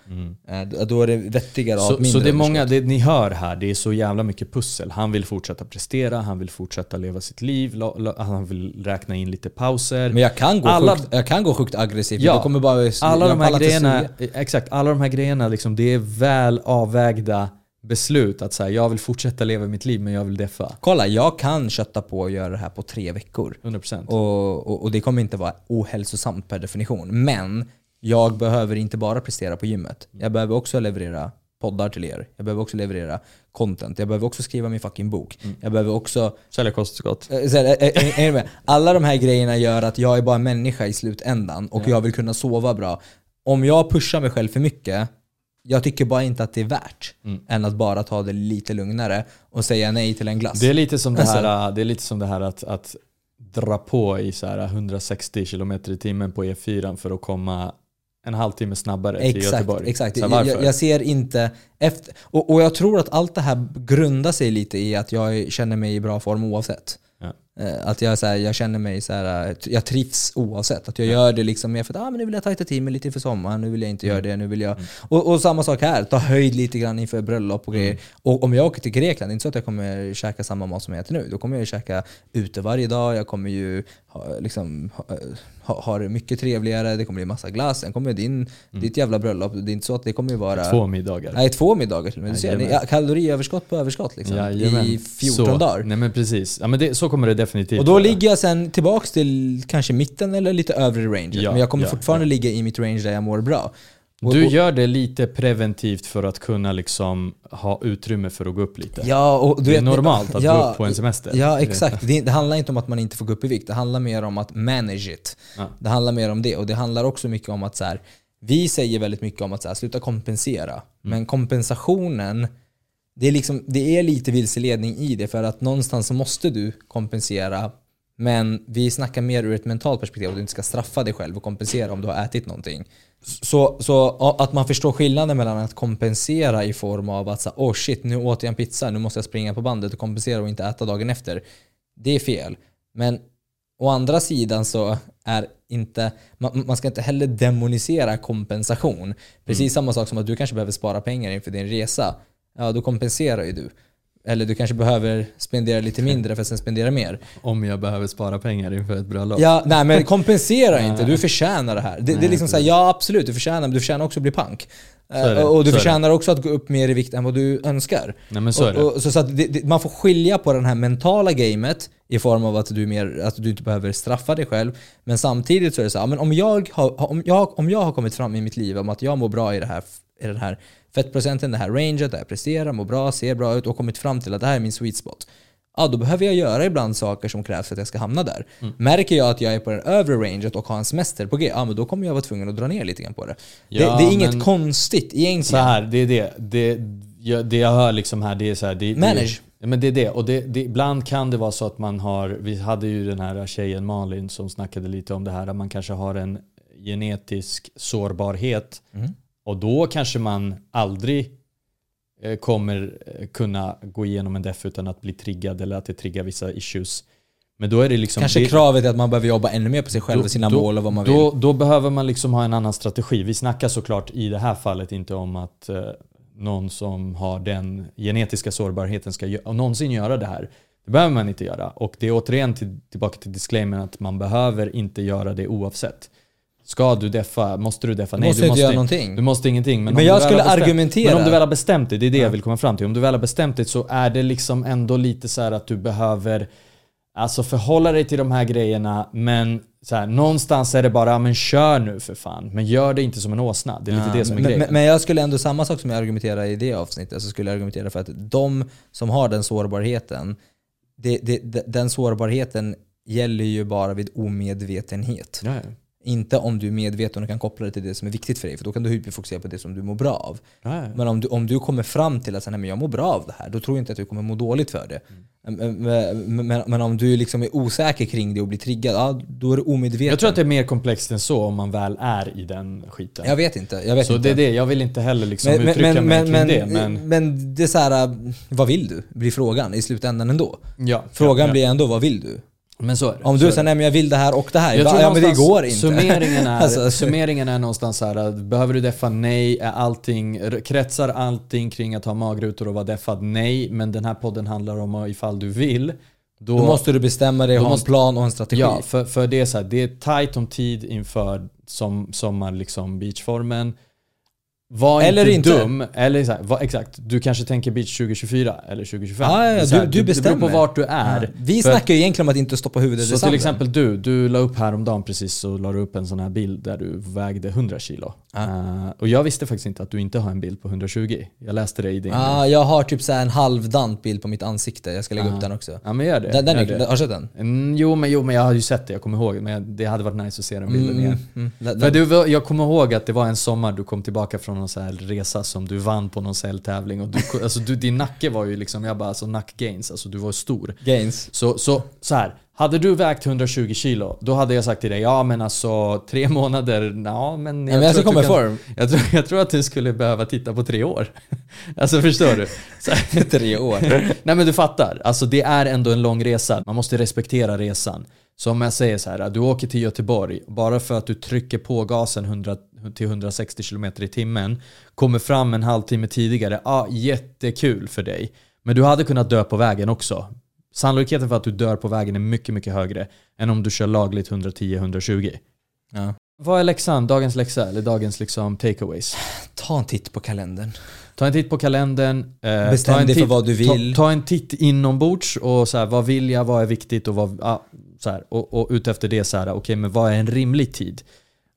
Speaker 2: Eh, då- är det vettigare att ha
Speaker 1: Mm. så,
Speaker 2: mindre
Speaker 1: det är många, det ni hör här, det är så jävla mycket pussel. Han vill fortsätta prestera, han vill fortsätta leva sitt liv, la- la- han vill räkna in lite pauser.
Speaker 2: Men jag kan gå,
Speaker 1: Alla-
Speaker 2: sjukt, jag kan gå sjukt aggressivt.
Speaker 1: Ja.
Speaker 2: Kommer bara,
Speaker 1: alla de här grejerna, exakt, alla de här grejerna liksom, det är väl avvägda beslut. Att säga, jag vill fortsätta leva mitt liv men jag vill deffa.
Speaker 2: Kolla, jag kan kötta på och göra det här på tre veckor.
Speaker 1: 100%.
Speaker 2: Och, och, och det kommer inte vara ohälsosamt per definition. Men jag behöver inte bara prestera på gymmet. Jag behöver också leverera poddar till er. Jag behöver också leverera content. Jag behöver också skriva min fucking bok. Jag behöver också...
Speaker 1: Sälja kosttillskott.
Speaker 2: eh, så här, eh, eh? Alla de här grejerna gör att jag är bara en människa i slutändan och jag vill kunna sova bra. Om jag pushar mig själv för mycket, jag tycker bara inte att det är värt än att bara ta det lite lugnare och säga nej till en glass.
Speaker 1: Det är lite som det
Speaker 2: Alltså-
Speaker 1: här, det är lite som det här att, att dra på i så här 160 km i timmen på E4 för att komma en halvtimme snabbare till
Speaker 2: Exakt,
Speaker 1: Göteborg.
Speaker 2: exakt.
Speaker 1: Så
Speaker 2: jag, jag ser inte efter, och, och jag tror att allt det här grundar sig lite i att jag känner mig i bra form oavsett. Eh, Att jag, så här, jag känner mig så här, eh, jag trivs oavsett. Att jag gör det liksom mer för att ah, men nu vill jag tajta till mig lite inför sommaren, nu vill jag inte göra det, nu vill jag... Och, och samma sak här, ta höjd lite grann inför bröllop och grejer. Och om jag åker till Grekland, det är inte så att jag kommer käka samma mat som jag äter nu. Då kommer jag ju käka ute varje dag, jag kommer ju ha, liksom, ha, ha, ha det mycket trevligare, det kommer bli massa glass, sen kommer din, ditt jävla bröllop, det är inte så att det kommer vara...
Speaker 1: Två middagar.
Speaker 2: Nej, två middagar till och med. Du ser, ja, kaloriöverskott på överskott liksom.
Speaker 1: Jajamän.
Speaker 2: I 14
Speaker 1: så,
Speaker 2: dagar.
Speaker 1: Nej men precis. Ja, men det, så kommer det definitivt
Speaker 2: Och då
Speaker 1: vara.
Speaker 2: ligger jag sen tillbaks till kanske mitten eller lite övre range.
Speaker 1: Ja,
Speaker 2: men jag kommer
Speaker 1: ja,
Speaker 2: fortfarande
Speaker 1: ja.
Speaker 2: ligga i mitt range där jag mår bra.
Speaker 1: Du gör det lite preventivt för att kunna liksom ha utrymme för att gå upp lite.
Speaker 2: ja, och
Speaker 1: det är
Speaker 2: vet-
Speaker 1: normalt att
Speaker 2: ja,
Speaker 1: gå upp på en semester.
Speaker 2: Ja, exakt. Det, det handlar inte om att man inte får gå upp i vikt. Det handlar mer om att manage it.
Speaker 1: Ja.
Speaker 2: Det handlar mer om det. Och det handlar också mycket om att så här, vi säger väldigt mycket om att så här, sluta kompensera.
Speaker 1: Mm.
Speaker 2: Men kompensationen, det är, liksom, det är lite vilseledning i det. För att någonstans måste du kompensera. Men vi snackar mer ur ett mentalt perspektiv. Att du inte ska straffa dig själv och kompensera om du har ätit någonting. Så, så att man förstår skillnaden mellan att kompensera i form av att säga oh shit, nu åt jag en pizza, nu måste jag springa på bandet och kompensera och inte äta dagen efter. Det är fel. Men å andra sidan så är inte, man, man ska inte heller demonisera kompensation. Precis samma sak som att du kanske behöver spara pengar inför din resa. Ja, då kompenserar ju du. Eller du kanske behöver spendera lite mindre för att sen spendera mer.
Speaker 1: Om jag behöver spara pengar inför ett bröllop.
Speaker 2: Ja, nej men kompensera inte, du förtjänar det här. Det, det är
Speaker 1: Nej,
Speaker 2: liksom såhär, ja absolut du förtjänar, men du förtjänar också att bli pank. Eh, och du
Speaker 1: så
Speaker 2: förtjänar också att gå upp mer i vikt än vad du önskar.
Speaker 1: Nej men så.
Speaker 2: Och, och, så så att det, det, man får skilja på det här mentala gamet i form av att du, mer, att du inte behöver straffa dig själv. Men samtidigt så är det så här, men om jag, har, om, jag, om jag har kommit fram i mitt liv om att jag mår bra i, det här, i den här fettprocenten, det här ranget, där jag presterar, mår bra, ser bra ut och kommit fram till att det här är min sweet spot. Ja, då behöver jag göra ibland saker som krävs för att jag ska hamna där.
Speaker 1: Mm.
Speaker 2: Märker jag att jag är på den övre ranget och har en semester på G, ja men då kommer jag vara tvungen att dra ner lite grann på det.
Speaker 1: Ja,
Speaker 2: det, det är inget
Speaker 1: men-
Speaker 2: konstigt egentligen.
Speaker 1: Så här, det är det. Det, jag, det jag hör liksom här, det är så här, det,
Speaker 2: Manage.
Speaker 1: Det, men det är det. Och det, det, ibland kan det vara så att man har, vi hade ju den här tjejen Malin som snackade lite om det här, att man kanske har en genetisk sårbarhet.
Speaker 2: Mm.
Speaker 1: Och då kanske man aldrig eh, kommer eh, kunna gå igenom en def utan att bli triggad eller att det triggar vissa issues. Men då är det liksom...
Speaker 2: Kanske
Speaker 1: det,
Speaker 2: kravet är att man behöver jobba ännu mer på sig själv och sina
Speaker 1: då,
Speaker 2: mål och vad man
Speaker 1: då,
Speaker 2: vill.
Speaker 1: Då behöver man liksom ha en annan strategi. Vi snackar såklart i det här fallet inte om att eh, någon som har den genetiska sårbarheten ska någonsin göra det här. Det behöver man inte göra. Och det är återigen till, tillbaka till disclaimer att man behöver inte göra det oavsett. Ska du deffa? Måste du deffa?
Speaker 2: Du måste inte göra någonting.
Speaker 1: Du måste ingenting. Men,
Speaker 2: Men jag
Speaker 1: du
Speaker 2: skulle
Speaker 1: bestämt,
Speaker 2: argumentera-
Speaker 1: Men om du väl har bestämt dig, det är det jag vill komma fram till. Om du väl har bestämt dig så är det liksom ändå lite så här att du behöver Alltså förhålla dig till de här grejerna men så här, någonstans är det bara, "Ja, men kör nu för fan. Men gör det inte som en åsna. Det är lite det som är
Speaker 2: men,
Speaker 1: grejen.
Speaker 2: men, jag skulle ändå, samma sak som jag argumenterar i det avsnittet, så skulle jag argumentera för att de som har den sårbarheten, det, det, de- den sårbarheten gäller ju bara vid omedvetenhet.
Speaker 1: ja, ja.
Speaker 2: Inte om du är medveten och kan koppla det till det som är viktigt för dig, för då kan du hyperfokusera på det som du mår bra av.
Speaker 1: Ja, ja.
Speaker 2: Men om du, om du kommer fram till att "Nej, jag mår bra av det här, då tror jag inte att du kommer må dåligt för det.
Speaker 1: Mm.
Speaker 2: Men, men, men, om du liksom är osäker kring det och blir triggad, ja, då är du omedveten.
Speaker 1: Jag tror att det är mer komplext än så om man väl är i den skiten.
Speaker 2: Jag vet inte. Jag vet
Speaker 1: så
Speaker 2: inte.
Speaker 1: det är det, jag vill inte heller liksom
Speaker 2: Men,
Speaker 1: uttrycka
Speaker 2: men,
Speaker 1: mig
Speaker 2: men,
Speaker 1: kring
Speaker 2: men,
Speaker 1: det. Men
Speaker 2: det är så här, vad vill du? Blir frågan i slutändan ändå.
Speaker 1: ja,
Speaker 2: Frågan
Speaker 1: ja,
Speaker 2: blir ändå, vad vill du?
Speaker 1: Men så är det.
Speaker 2: Om du säger, nej men jag vill det här och det här.
Speaker 1: Jag
Speaker 2: ja men det går inte.
Speaker 1: Summeringen är,
Speaker 2: Alltså,
Speaker 1: summeringen är någonstans så här, att behöver du deffa? Nej. Är allting, kretsar allting kring att ha magrutor och vara deffad? Nej. Men den här podden handlar om ifall du vill. Då,
Speaker 2: då måste du bestämma dig, ha
Speaker 1: måste-
Speaker 2: en plan och en strategi.
Speaker 1: Ja, för, för det är så här, det är tight om tid inför som, sommar, liksom beachformen. Var
Speaker 2: Eller
Speaker 1: inte,
Speaker 2: inte.
Speaker 1: dum. Eller så här, var, exakt, du kanske tänker beach 2024 eller 2025.
Speaker 2: Ja, ja,
Speaker 1: här,
Speaker 2: du- du
Speaker 1: det, det beror på
Speaker 2: bestämmer.
Speaker 1: vart du är.
Speaker 2: Ja. Vi
Speaker 1: För-
Speaker 2: snackar ju egentligen om att inte stoppa huvudet i
Speaker 1: Så till
Speaker 2: sanden.
Speaker 1: exempel du, du la upp häromdagen precis så la du upp en sån här bild där du vägde 100 kilo. Eh, och jag visste faktiskt inte att du inte har en bild på 120. Jag läste det i din...
Speaker 2: Ja, jag har typ så en halvdant bild på mitt ansikte. Jag ska lägga upp den också.
Speaker 1: Ja men gör det.
Speaker 2: Den, den
Speaker 1: gör
Speaker 2: är,
Speaker 1: det.
Speaker 2: har du sett den?
Speaker 1: Mm, jo, men, jo men jag har ju sett det, jag kommer ihåg. Men det hade varit nice att se den bilden igen.
Speaker 2: Mm, den,
Speaker 1: För du, jag kommer ihåg att det var en sommar du kom tillbaka från någon så här resa som du vann på någon tävling och du, alltså du, din nacke var ju liksom, jag bara alltså nackgains, alltså du var stor.
Speaker 2: gains.
Speaker 1: Så, så, så här, Hade du vägt 120 kilo, då hade jag sagt till dig, ja men alltså tre månader, ja men...
Speaker 2: Jag, men jag ska komma i form.
Speaker 1: Jag tror, jag tror att du skulle behöva titta på tre år. alltså förstår du?
Speaker 2: Så, tre år?
Speaker 1: Nej men du fattar, alltså det är ändå en lång resa. Man måste respektera resan. Så om jag säger så här, du åker till Göteborg, bara för att du trycker på gasen 100 till 160 km i timmen, kommer fram en halvtimme tidigare, ja ah, jättekul för dig. Men du hade kunnat dö på vägen också. Sannolikheten för att du dör på vägen är mycket, mycket högre än om du kör lagligt 110-120.
Speaker 2: Ja.
Speaker 1: Vad är läxan? Dagens läxa? Eller dagens liksom takeaways?
Speaker 2: Ta en titt på kalendern.
Speaker 1: Ta en titt på kalendern.
Speaker 2: Eh, Bestäm dig för vad du vill.
Speaker 1: Ta, ta, en titt inombords och så här, vad vill jag, vad är viktigt och vad, ah, så här, och, och utefter det så här, okej okay, men vad är en rimlig tid?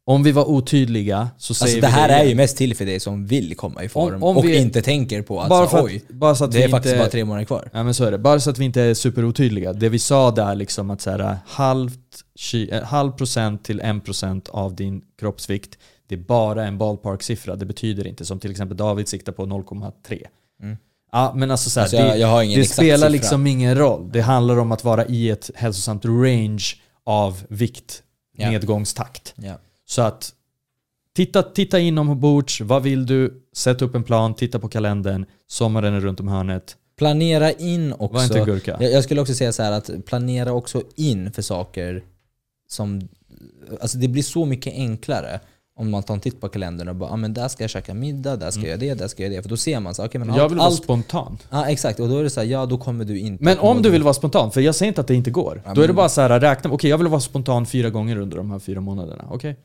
Speaker 1: Om vi var otydliga så säger
Speaker 2: alltså, det här det är ju mest till för dig som vill komma i form om, om och vi, inte tänker på att, bara så, oj, att, bara så att det är faktiskt inte, bara tre månader kvar.
Speaker 1: Ja men så är det. Bara så att vi inte är superotydliga. Det vi sa där liksom att så här, halvt, eh, halv procent till en procent av din kroppsvikt, det är bara en ballpark-siffra. Det betyder inte som till exempel David siktar på 0,3. Mm. Ja men alltså, så här, alltså
Speaker 2: det, jag, jag
Speaker 1: det spelar siffra. liksom ingen roll. Det handlar om att vara i ett hälsosamt range av vikt, ja. nedgångstakt. Så att titta, titta inombords, vad vill du? Sätt upp en plan, titta på kalendern, sommaren är runt om hörnet.
Speaker 2: Planera in också.
Speaker 1: Var inte gurka.
Speaker 2: Jag, jag skulle också säga så här att planera också in för saker som, alltså det blir så mycket enklare om man tar en titt på kalendern och bara ah, men där ska jag käka middag, där ska jag mm. göra det, där ska jag göra det. För då ser man så okay, men
Speaker 1: Jag allt, vill vara allt, spontan.
Speaker 2: Ja exakt, och då är det så här, ja då kommer du inte
Speaker 1: Men om du vill vara spontan, för jag säger inte att det inte går. Ja, då är det bara så här, räkna, okej okay, jag vill vara spontan fyra gånger under de här fyra månaderna. Okej? Okay.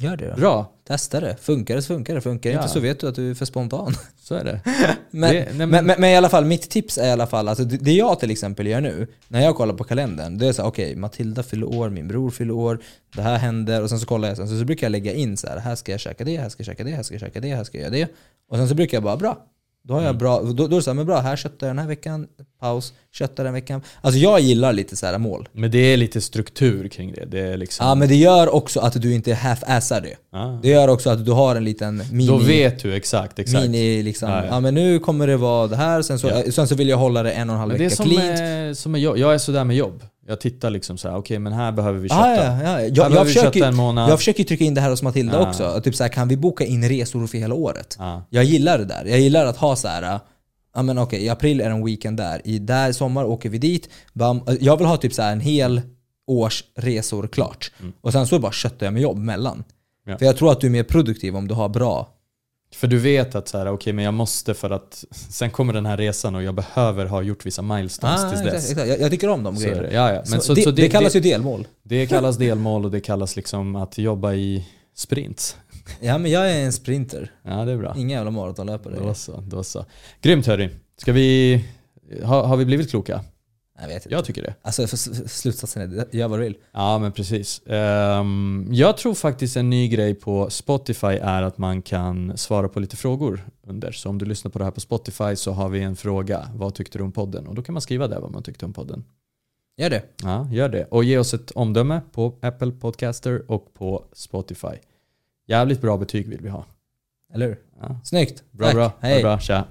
Speaker 2: Gör det då.
Speaker 1: Bra.
Speaker 2: Testa det. Funkar det så funkar det. Funkar det ja. inte så vet du att du är för spontan.
Speaker 1: Så är det.
Speaker 2: men, det, men, men, men, i alla fall, mitt tips är i alla fall att det jag till exempel gör nu, när jag kollar på kalendern, det är så okej, okay, Matilda fyller år, min bror fyller år, det här händer och sen så kollar jag sen, så, så brukar jag lägga in så här, här ska jag käka det, här ska jag käka det, här ska jag käka det, här ska jag göra det. Och sen så brukar jag bara, bra, då har jag mm. bra, då, då är det så här, men bra, här köttar jag den här veckan, paus, köttar den veckan. Alltså jag gillar lite så här mål.
Speaker 1: Men det är lite struktur kring det. det är liksom...
Speaker 2: Ja men det gör också att du inte half-assar det. Ah. Det gör också att du har en liten mini...
Speaker 1: Då vet du exakt, exakt.
Speaker 2: Mini liksom, ja, ja. ja men nu kommer det vara det här, sen så, ja. sen så vill jag hålla det en och en halv vecka clean.
Speaker 1: Det är som, som är jobb. Jag är sådär med jobb. Jag tittar liksom såhär, okej okay, men här behöver vi kötta.
Speaker 2: Ah, ja, ja. Jag, jag, försöker, en månad. jag försöker trycka in det här hos Matilda ah. också. Typ såhär, kan vi boka in resor för hela året? Ah. Jag gillar det där. Jag gillar att ha så här ja men okej, i april är en weekend där. I där sommar åker vi dit. Bam. Jag vill ha typ så en hel års resor klart. Mm. Och sen så bara köttar jag med jobb mellan. Ja. För jag tror att du är mer produktiv om du har bra
Speaker 1: för du vet att så här, okay, men jag måste för att sen kommer den här resan och jag behöver ha gjort vissa milestones ah, tills exakt, dess.
Speaker 2: Exakt. Jag, jag, tycker om de grejerna.
Speaker 1: Ja, ja. Men så, så,
Speaker 2: det,
Speaker 1: så
Speaker 2: det, det, kallas ju delmål.
Speaker 1: Det kallas delmål och det kallas liksom att jobba i sprints.
Speaker 2: Ja men jag är en sprinter.
Speaker 1: Ja det är bra.
Speaker 2: Ingen jävla maratonlöpare.
Speaker 1: Då så, då så. Grymt hörni. Ska vi... Ha, har vi blivit kloka?
Speaker 2: Jag vet inte.
Speaker 1: Jag tycker det.
Speaker 2: Alltså slutsatsen är, gör vad du vill.
Speaker 1: Ja men precis. Um, jag tror faktiskt en ny grej på Spotify är att man kan svara på lite frågor under. Så om du lyssnar på det här på Spotify så har vi en fråga. Vad tyckte du om podden? Och då kan man skriva där vad man tyckte om podden.
Speaker 2: Gör det.
Speaker 1: Ja, gör det. Och ge oss ett omdöme på Apple Podcaster och på Spotify. Jävligt bra betyg vill vi ha.
Speaker 2: Eller hur?
Speaker 1: Ja.
Speaker 2: Snyggt.
Speaker 1: Bra, Tack. bra.
Speaker 2: Hej.
Speaker 1: Bra, tja.